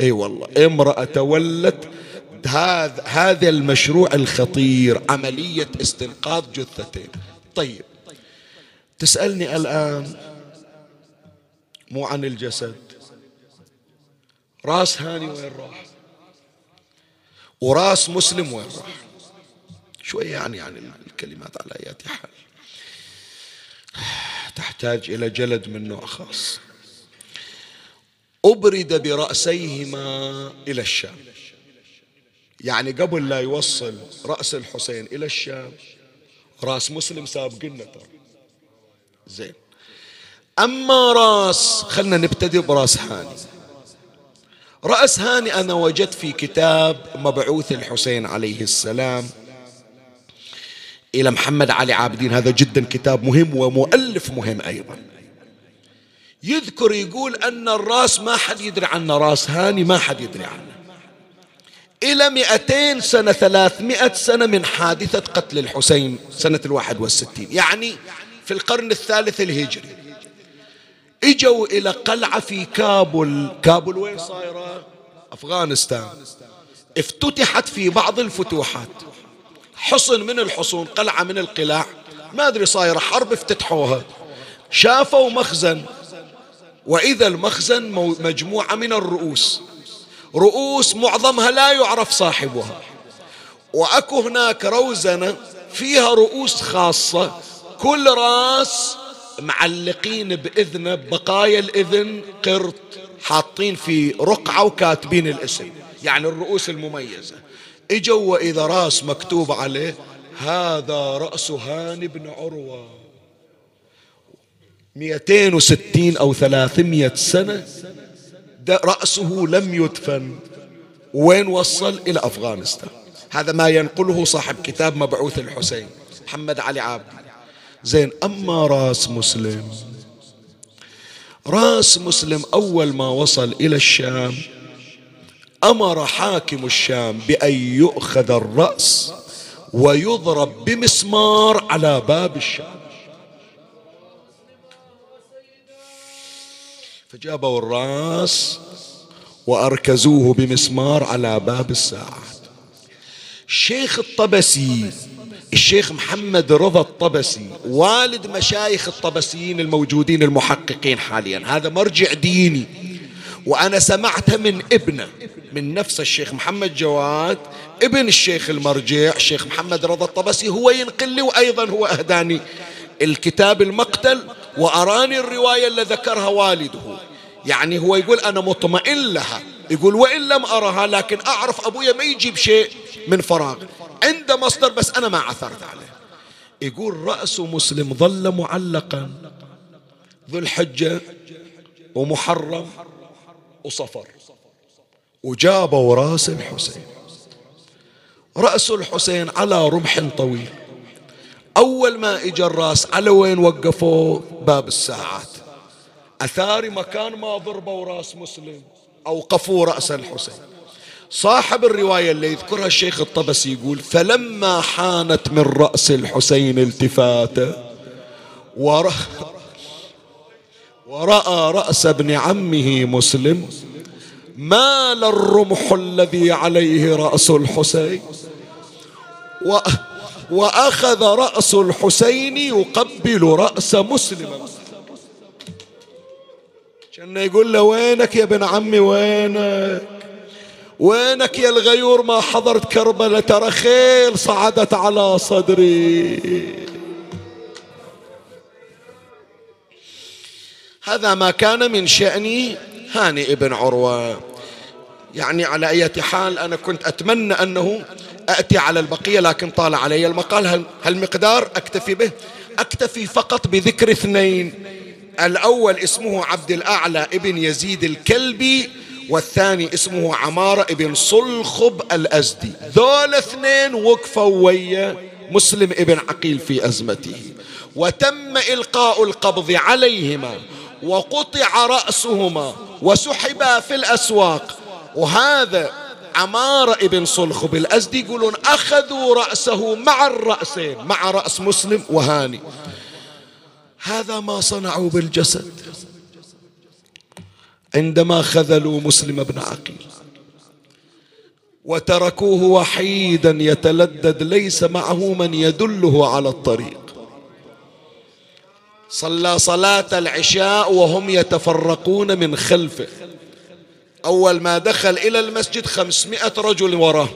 إي والله امرأة تولت هذا هذا المشروع الخطير عملية استنقاذ جثتين. طيب تسألني الآن مو عن الجسد. راس هاني وين راح؟ وراس مسلم وين راح؟ شوية يعني يعني الكلمات على أي حال. تحتاج إلى جلد من نوع خاص. أبرد برأسيهما إلى الشام. يعني قبل لا يوصل رأس الحسين إلى الشام راس مسلم سابقنا ترى. زين. أما راس خلنا نبتدي برأس هاني. رأس هاني أنا وجدت في كتاب مبعوث الحسين عليه السلام إلى محمد علي عابدين. هذا جدا كتاب مهم ومؤلف مهم أيضا. يذكر يقول أن الرأس ما حد يدري عنه رأس هاني ما حد يدري عنه. إلى مئتين سنة ثلاثمائة سنة من حادثة قتل الحسين سنة الواحد والستين يعني في القرن الثالث الهجري. اجوا إلى قلعة في كابل. كابل وين صايرة؟ افغانستان. افتتحت في بعض الفتوحات. حصن من الحصون قلعة من القلاع. ما أدري صايرة حرب افتتحوها. شافوا مخزن. وإذا المخزن مجموعة من الرؤوس. رؤوس معظمها لا يعرف صاحبها. وأكو هناك روزنة فيها رؤوس خاصة. كل راس معلقين بإذنه بقايا الإذن قرط حاطين في رقعة وكاتبين الاسم. يعني الرؤوس المميزة. إجوا وإذا راس مكتوب عليه هذا رأس هاني بن عروة. 260 أو 300 سنة رأسه لم يدفن. وين وصل؟ إلى أفغانستان. هذا ما ينقله صاحب كتاب مبعوث الحسين محمد علي عابدي. زين أما راس مسلم. راس مسلم أول ما وصل إلى الشام أمر حاكم الشام بأن يؤخذ الرأس ويضرب بمسمار على باب الشام. فجابوا الرأس وأركزوه بمسمار على باب الساعات الشيخ الطبسي الشيخ محمد رضا الطبسي والد مشايخ الطبسيين الموجودين المحققين حاليا. هذا مرجع ديني. وأنا سمعتها من ابنه من نفس الشيخ محمد جواد ابن الشيخ المرجع الشيخ محمد رضا الطبسي هو ينقل لي وأيضا هو أهداني الكتاب المقتل وأراني الرواية اللي ذكرها والده. يعني هو يقول أنا مطمئن لها يقول وإن لم أرها لكن أعرف أبويا ما يجيب شيء من فراغ. عنده مصدر بس أنا ما عثرت عليه. يقول رأس مسلم ظل معلقا. ذو الحجة ومحرم وصفر. وجابوا راس الحسين. رأس الحسين على رمح طويل. أول ما إجا الرأس على وين وقفوا باب الساعات. أثار مكان ما ضربوا راس مسلم. أوقفوا رأس الحسين. صاحب الرواية اللي يذكرها الشيخ الطبسي يقول فلما حانت من رأس الحسين التفاته ورأى, ورأى رأس ابن عمه مسلم مال الرمح الذي عليه رأس الحسين و وأخذ رأس الحسين يقبل رأس مسلم. كان يقول له وينك يا ابن عمي وينك؟ وينك يا الغيور ما حضرت كربلاء ترى خيل صعدت على صدري. هذا ما كان من شأن هاني ابن عروة. يعني على أي حال أنا كنت أتمنى أنه أتي على البقية لكن طال علي المقال. هالمقدار أكتفي به؟ أكتفي فقط بذكر اثنين. الأول اسمه عبد الأعلى ابن يزيد الكلبي والثاني اسمه عمارة ابن صلخب الأزدي. ذول اثنين وقفوا ويا مسلم ابن عقيل في أزمته. وتم إلقاء القبض عليهما وقطع رأسهما وسحبا في الأسواق. وهذا عمارة ابن صلخب الأزدي يقولون أخذوا رأسه مع الرأسين مع رأس مسلم وهاني. هذا ما صنعوا بالجسد. عندما خذلوا مسلم بن عقيل وتركوه وحيدا يتلدد ليس معه من يدله على الطريق. صلى صلاة العشاء وهم يتفرقون من خلفه. أول ما دخل إلى المسجد خمسمائة رجل وراه.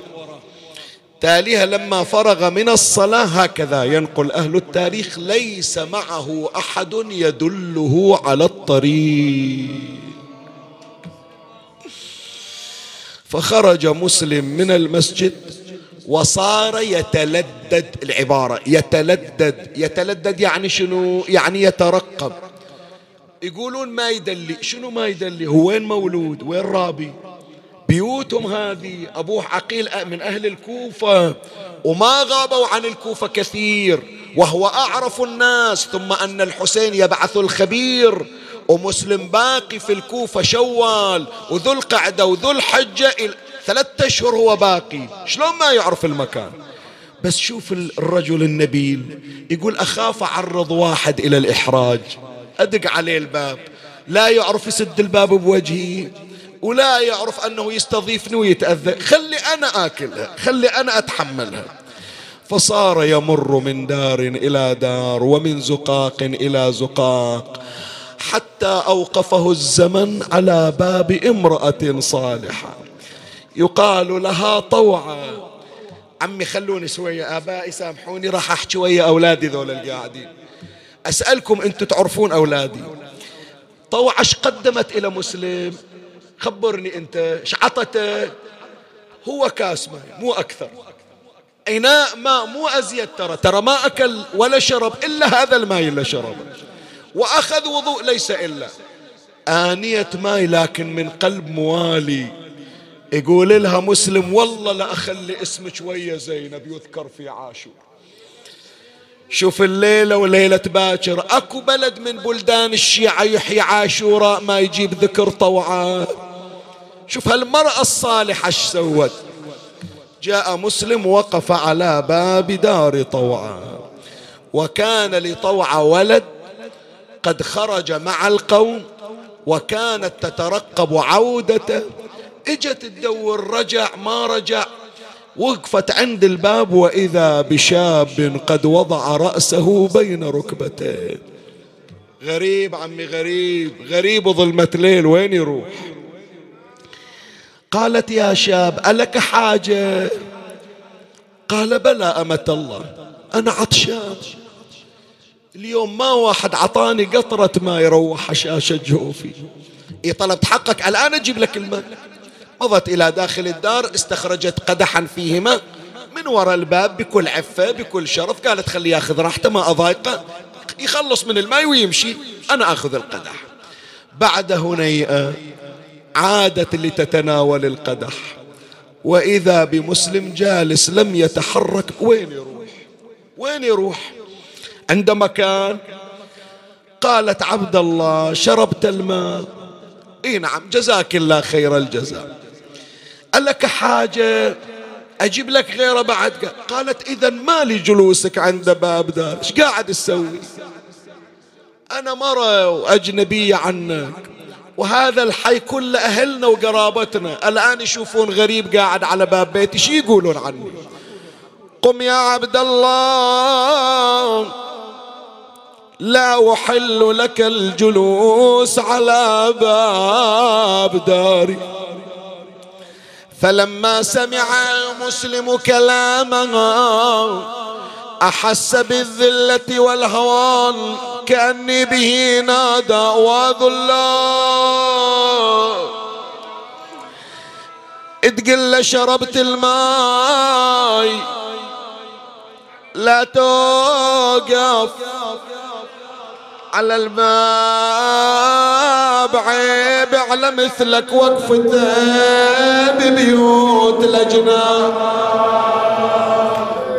تاليها لما فرغ من الصلاة هكذا ينقل أهل التاريخ ليس معه أحد يدله على الطريق. فخرج مسلم من المسجد وصار يتلدد العبارة. يتلدد يتلدد يعني شنو؟ يعني يترقب. يقولون ما يدلي. شنو ما يدلي؟ هو وين مولود؟ وين رابي؟ بيوتهم هذه. أبوه عقيل من أهل الكوفة. وما غابوا عن الكوفة كثير. وهو أعرف الناس. ثم أن الحسين يبعث الخبير. ومسلم باقي في الكوفة شوال وذو القعدة وذو الحجة ثلاثة أشهر هو باقي. شلون ما يعرف المكان؟ بس شوف الرجل النبيل يقول أخاف أعرض واحد إلى الإحراج. أدق عليه الباب. لا يعرف يسد الباب بوجهي ولا يعرف أنه يستضيفني ويتأذى. خلي أنا آكلها. خلي أنا أتحملها. فصار يمر من دار إلى دار ومن زقاق إلى زقاق. حتى أوقفه الزمن على باب امرأة صالحة. يقال لها طوعة عمي خلوني شوية آبائي سامحوني راح أحكي ويا أولادي ذول القاعدين. أسألكم أنتم تعرفون أولادي. طوعش قدمت إلى مسلم؟ خبرني أنت إيش عطته هو كاس ماء مو أكثر. إناء ماء مو أزيد ترى. ترى ما أكل ولا شرب إلا هذا الماء اللي شرب وأخذ وضوء ليس إلا. آنية ماء لكن من قلب موالي. يقول لها مسلم والله لا أخلي اسمك ويا زينب يذكر في عاشور. شوف الليلة وليلة باكر. أكو بلد من بلدان الشيعة يحيي عاشوراء ما يجيب ذكر طوعان. شوف هالمرأة الصالحة إيش سوت؟ جاء مسلم وقف على باب دار طوعان. وكان لطوع ولد قد خرج مع القوم وكانت تترقب عودته. إجت تدور رجع ما رجع. وقفت عند الباب وإذا بشاب قد وضع رأسه بين ركبتيه غريب عمي غريب غريب ظلمة ليل. وين يروح؟ قالت يا شاب ألك حاجة؟ قال بلى أمة الله أنا عطشان. اليوم ما واحد عطاني قطرة ما يروح حشاشة جوفي إيه طلبت حقك؟ الآن أجيب لك الماء. مضت إلى داخل الدار استخرجت قدحا فيه ماء من وراء الباب بكل عفة بكل شرف. قالت خليه ياخذ راحته ما أضايقه. يخلص من الماء ويمشي. أنا أخذ القدح. بعد هنيئة عادت لتتناول القدح. وإذا بمسلم جالس لم يتحرك وين يروح؟ وين يروح؟ عند مكان. قالت عبد الله شربت الماء. إي نعم جزاك الله خير الجزاء. قال لك حاجة؟ أجيب لك غيره بعد. قالت إذا ما لي جلوسك عند باب دار. إيش قاعد تسوي؟ أنا مرة وأجنبية عنك. وهذا الحي كل أهلنا وقرابتنا الآن يشوفون غريب قاعد على باب بيتي. شي يقولون عني؟ قم يا عبد الله لا أحل لك الجلوس على باب داري. فلما سمع مسلم كلامها أحس بالذلة والهوان كأني به نادى وذلا تقل شربت الماي لا توقف. على الباب عيب على مثلك وقفته ببيوت لجنة.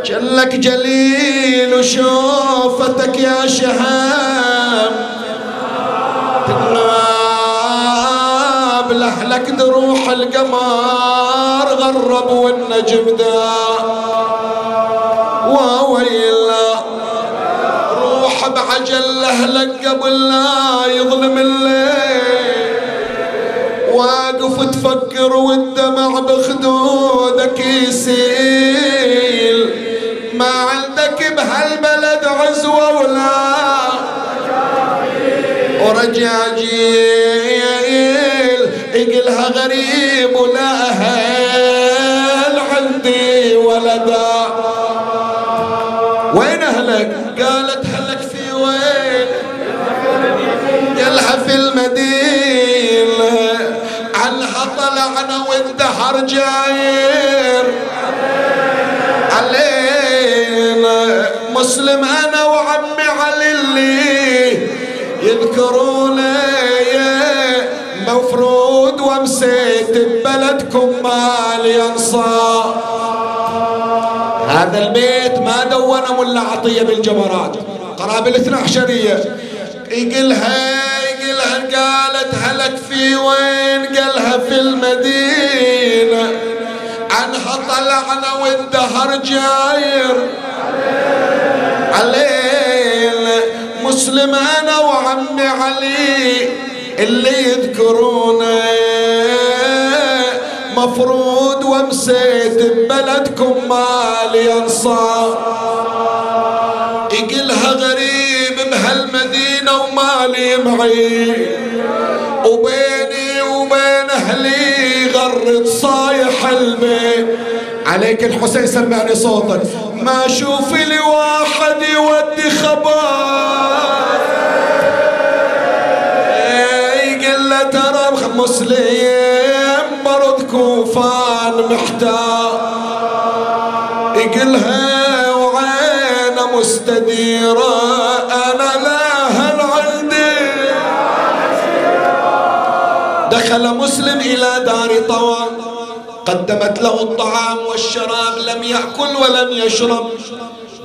جلك جليل وشوفتك يا شهام تناب لحلك دروح القمر غرب والنجم دا بعجل أهلك قبل لا يظلم الليل. واقف تفكر والدمع بخدودك يسيل. ما عندك بهالبلد عزوة ولا ورجاجيل يقلها غريب ولا أهل عندي ولدا. وين أهلك؟ قالت قالها في المدينة. عنها طلعنا واندهر جاير علينا. مسلم أنا وعمي علي اللي يذكرونه مفروض ومسيت ببلدكم مالي أنصار. هذا البيت ما دونه ملا عطية بالجمرات. قرابة الاثنى عشرية. يقلها قالت هلك في وين قالها في المدينة. عنها طلعنا والدهر جاير. علينا مسلم أنا وعمي علي اللي يذكرونه مفروض ومسيت ببلدكم مالي أنصار. يقلها غريب ومالي معي وبيني وبين أهلي غرد صايح البيت عليك الحسين سمعني صوتك. ما أشوف لي واحد يودي خبر. يقول ترى مسلم برد كوفان محتار. يقلها وعينه مستديرة. دخل مسلم إلى دار طوال قدمت له الطعام والشراب لم يأكل ولم يشرب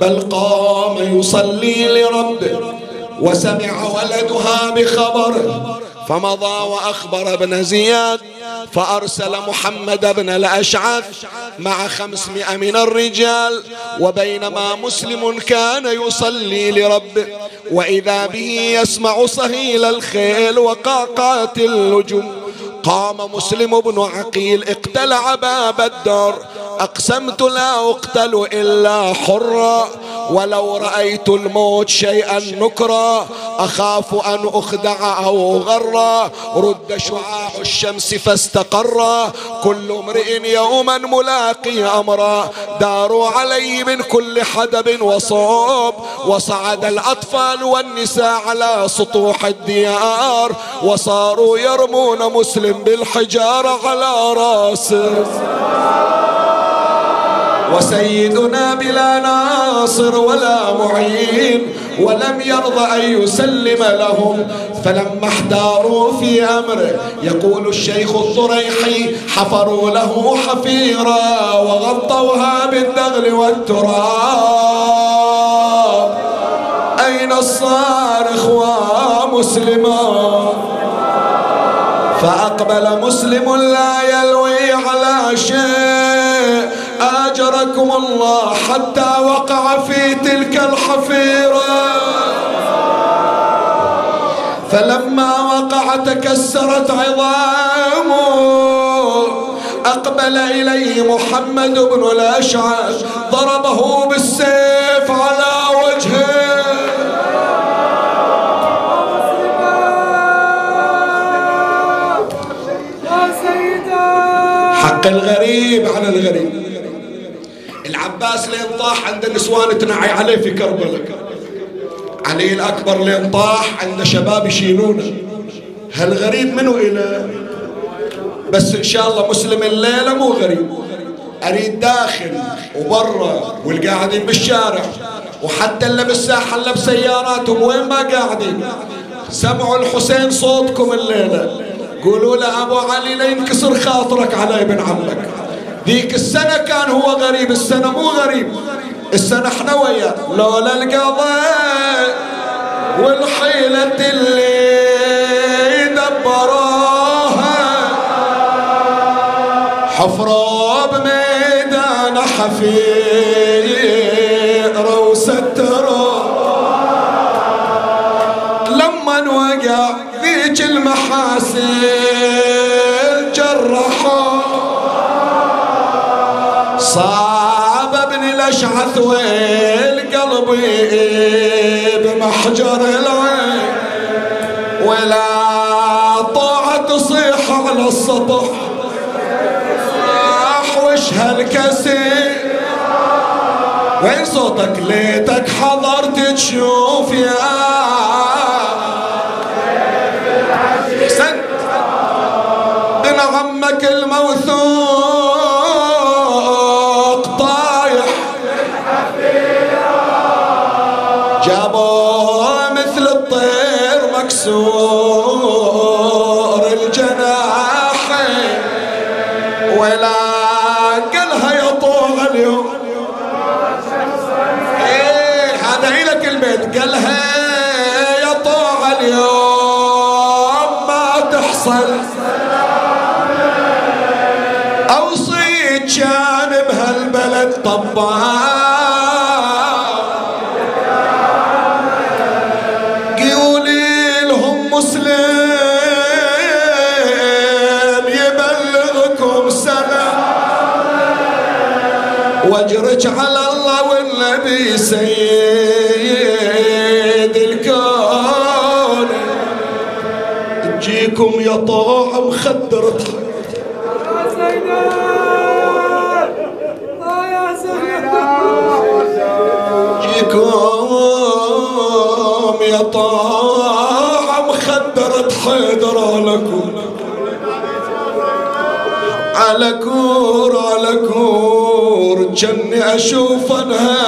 بل قام يصلي لربه وسمع ولدها بخبره فمضى وأخبر ابن زياد فأرسل محمد بن الأشعث مع خمسمائة من الرجال. وبينما مسلم كان يصلي لربه وإذا به يسمع صهيل الخيل وقعقات اللجم قام مسلم بن عقيل اقتلع باب الدار. أقسمت لا أقتل إلا حرا ولو رأيت الموت شيئا نكرا أخاف أن أخدع أو غرا. رد شعاع الشمس فاستقرا. كل امرئ يوما ملاقي أمرا. داروا علي من كل حدب وصوب وصعد الأطفال والنساء على سطوح الديار. وصاروا يرمون مسلم بالحجارة على رأسه. وسيدنا بلا ناصر ولا معين ولم يرضى أن يسلم لهم. فلما احتاروا في أمره يقول الشيخ الضريحي حفروا له حفيرا وغطوها بالدغل والتراب. أين الصارخ ومسلما فأقبل مسلم لا يلوي على شيء. آجركم الله حتى وقع في تلك الحفيرة. فلما وقع تكسرت عظامه أقبل إليه محمد بن الأشعث ضربه بالسيف على وجهه. حق الغريب على الغريب. العباس لين طاح عند النسوان تنعي عليه في كربلاء. علي الأكبر لين طاح عند شباب يشيلونه. هالغريب منو إلى بس إن شاء الله مسلم الليلة مو غريب. أريد داخل وبرا والقاعدين بالشارع. وحتى اللي بالساحة اللي بسياراتهم وين ما قاعدين. سمعوا الحسين صوتكم الليلة. قولوا له أبو علي لا ينكسر خاطرك على ابن عمك. ذيك السنة كان هو غريب السنة مو غريب. السنة إحنا وياه لولا القضاء والحيلة اللي دبروها. حفروا بميدان حفير وستروا لما وقع ذيك المحاسن الاشعث والقلب بمحجر العين. ولا طاعة تصيح على السطح. وش هالكسي وين صوتك ليتك حضرت تشوف يا أحسنت. بن عمك الموثوق pessoa سيد الكون. تجيكم يا طاعة مخدرة جيكم يا طاعة مخدرة حيدر لكم. على كور على كور. جني أشوف انها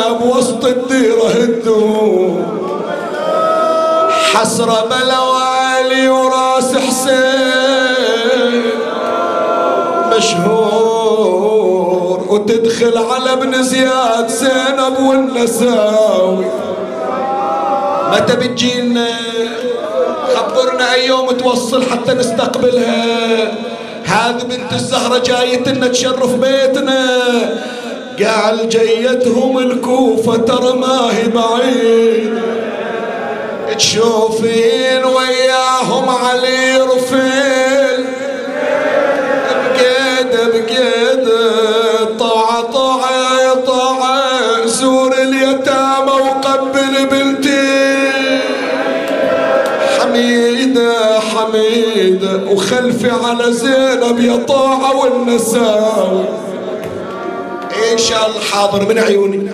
حسرة بلوالي وراس حسين. مشهور وتدخل على ابن زياد زينب والنساوي. متى بتجينا؟ خبرنا أي يوم توصل حتى نستقبلها. هذه بنت الزهرة جايتنا تشرف بيتنا. قال جيتهم الكوفة ترى ما هي بعيد. تشوفين وياهم علي رفيل. بقيد بقيد. طوعة طوعة طوعة زور اليتامى وقبل بنتي. حميدة حميدة وخلفي على زينب يا طاعة والنساوي إن شاء الله حاضر من عيوني.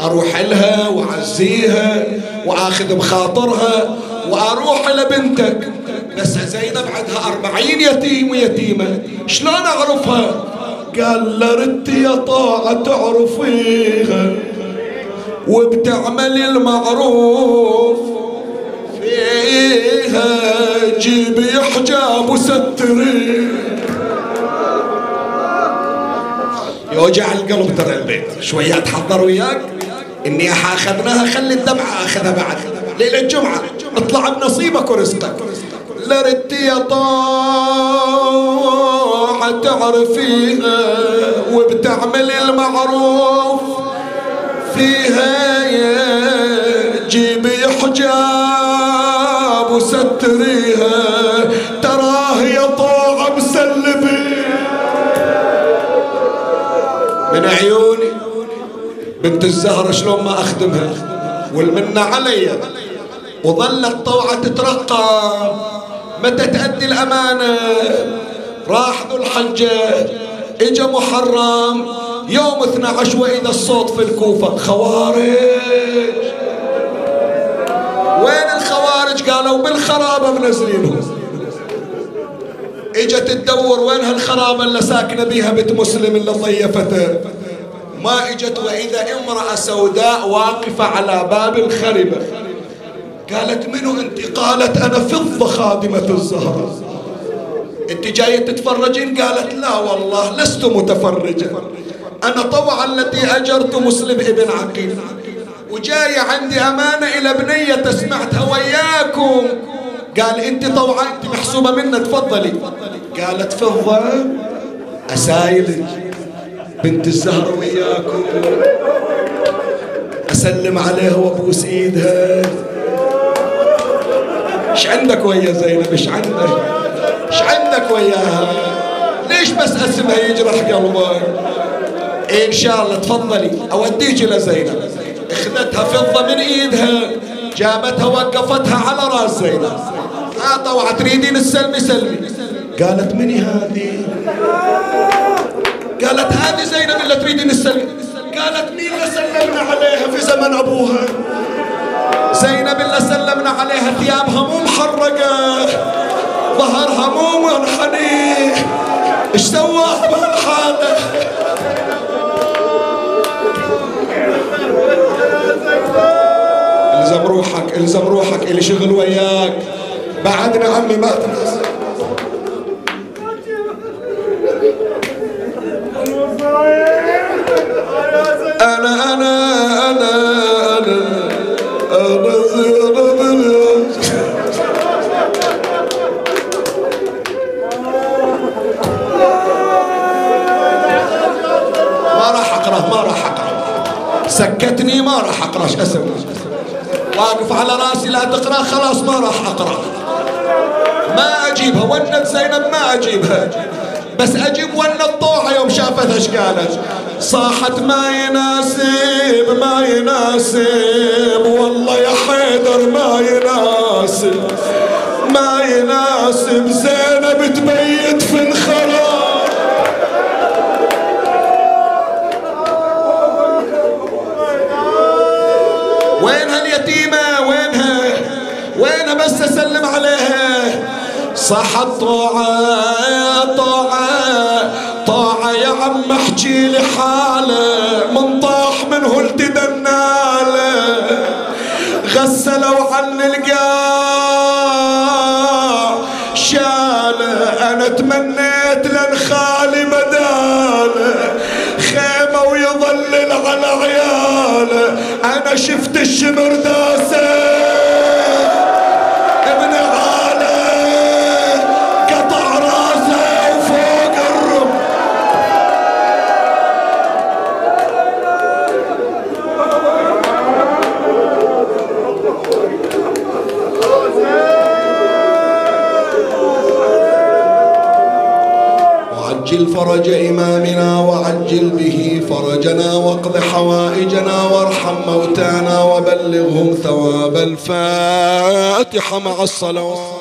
أروح لها وأعزيها. وآخذ بخاطرها وأروح لبنتك بس زينب عندها أربعين يتيم ويتيمة. شلون أعرفها؟ قال لرت يا طاعة تعرفيها. وبتعمل المعروف فيها. جيبي حجاب وستري. يوجع القلب ترى البيت. شوية تحضر وياك. إني اخذناها خلي الدمعة أخذها بعد. ليلة الجمعة اطلع بنصيبك ورزقك. لردت يا طاعة تعرفيها وبتعمل المعروف فيها يا الزهرة شلون ما أخدمها؟ والمنة علي. وظلت طوعة تترقب متى تأدي الأمانة؟ راح ذو الحجة إجا محرم. يوم 12 وإذا الصوت في الكوفة. خوارج. وين الخوارج؟ قالوا بالخرابة منزلينهم. إجت تدور وين هالخرابة اللي ساكنة بيها بنت مسلم اللي ضيفته ما اجت وإذا امرأة سوداء واقفة على باب الخربة قالت منو أنت؟ قالت أنا فضة خادمة الزهرة. أنت جاية تتفرجين؟ قالت لا والله لست متفرجة. أنا طوعا التي أجرت مسلم ابن عقيل. وجاية عندي أمانة إلى بنية سمعتها وياكم. قال أنت طوعا أنت محسوبة منا تفضلي. قالت فضة أسايلك. بنت الزهر وياكم. أسلم عليها وابوس ايدها إيش عندك ويا زينب؟ إيش عندك؟ إيش عندك وياها؟ ليش بس أسمها يجرح قلبك إن شاء الله تفضلي. أوديك إلى زينب. اخذتها فضة من إيدها. جابتها وقفتها على راس زينب. ها طوعة تريدين السلمي سلمي. قالت مني هذه؟ قالت هذه زينب اللي تريدين السلمي قالت مين اللي سلمنا عليها في زمن أبوها؟ زينب اللي سلمنا عليها ثيابها مو محرقة ظهرها مو منحني. إيش سواها بهالحالة إلزم روحك إلزم روحك اللي شغل وياك. بعدنا عمي ما تنسى إيش أسوي واقف على راسي لا تقرأ خلاص ما راح أقرأ. ما أجيبها ونت زينب ما أجيبها. بس أجيب ونت طوعه يوم شافتها إيش قالت. صاحت ما يناسب ما يناسب والله يا حيدر ما يناسب. ما يناسب زينب تبيت صح الطاعة طاعة طاعة عم احكي لي حالة. من طاح منه التدناله غسلوا عن القاع. شالة أنا تمنيت لن خالي بدالة. خيمة ويظلل على عياله. أنا شفت الشمر داسه فرج إمامنا وعجل به فرجنا واقض حوائجنا وارحم موتانا وبلغهم ثواب الفاتحة مع الصلوات.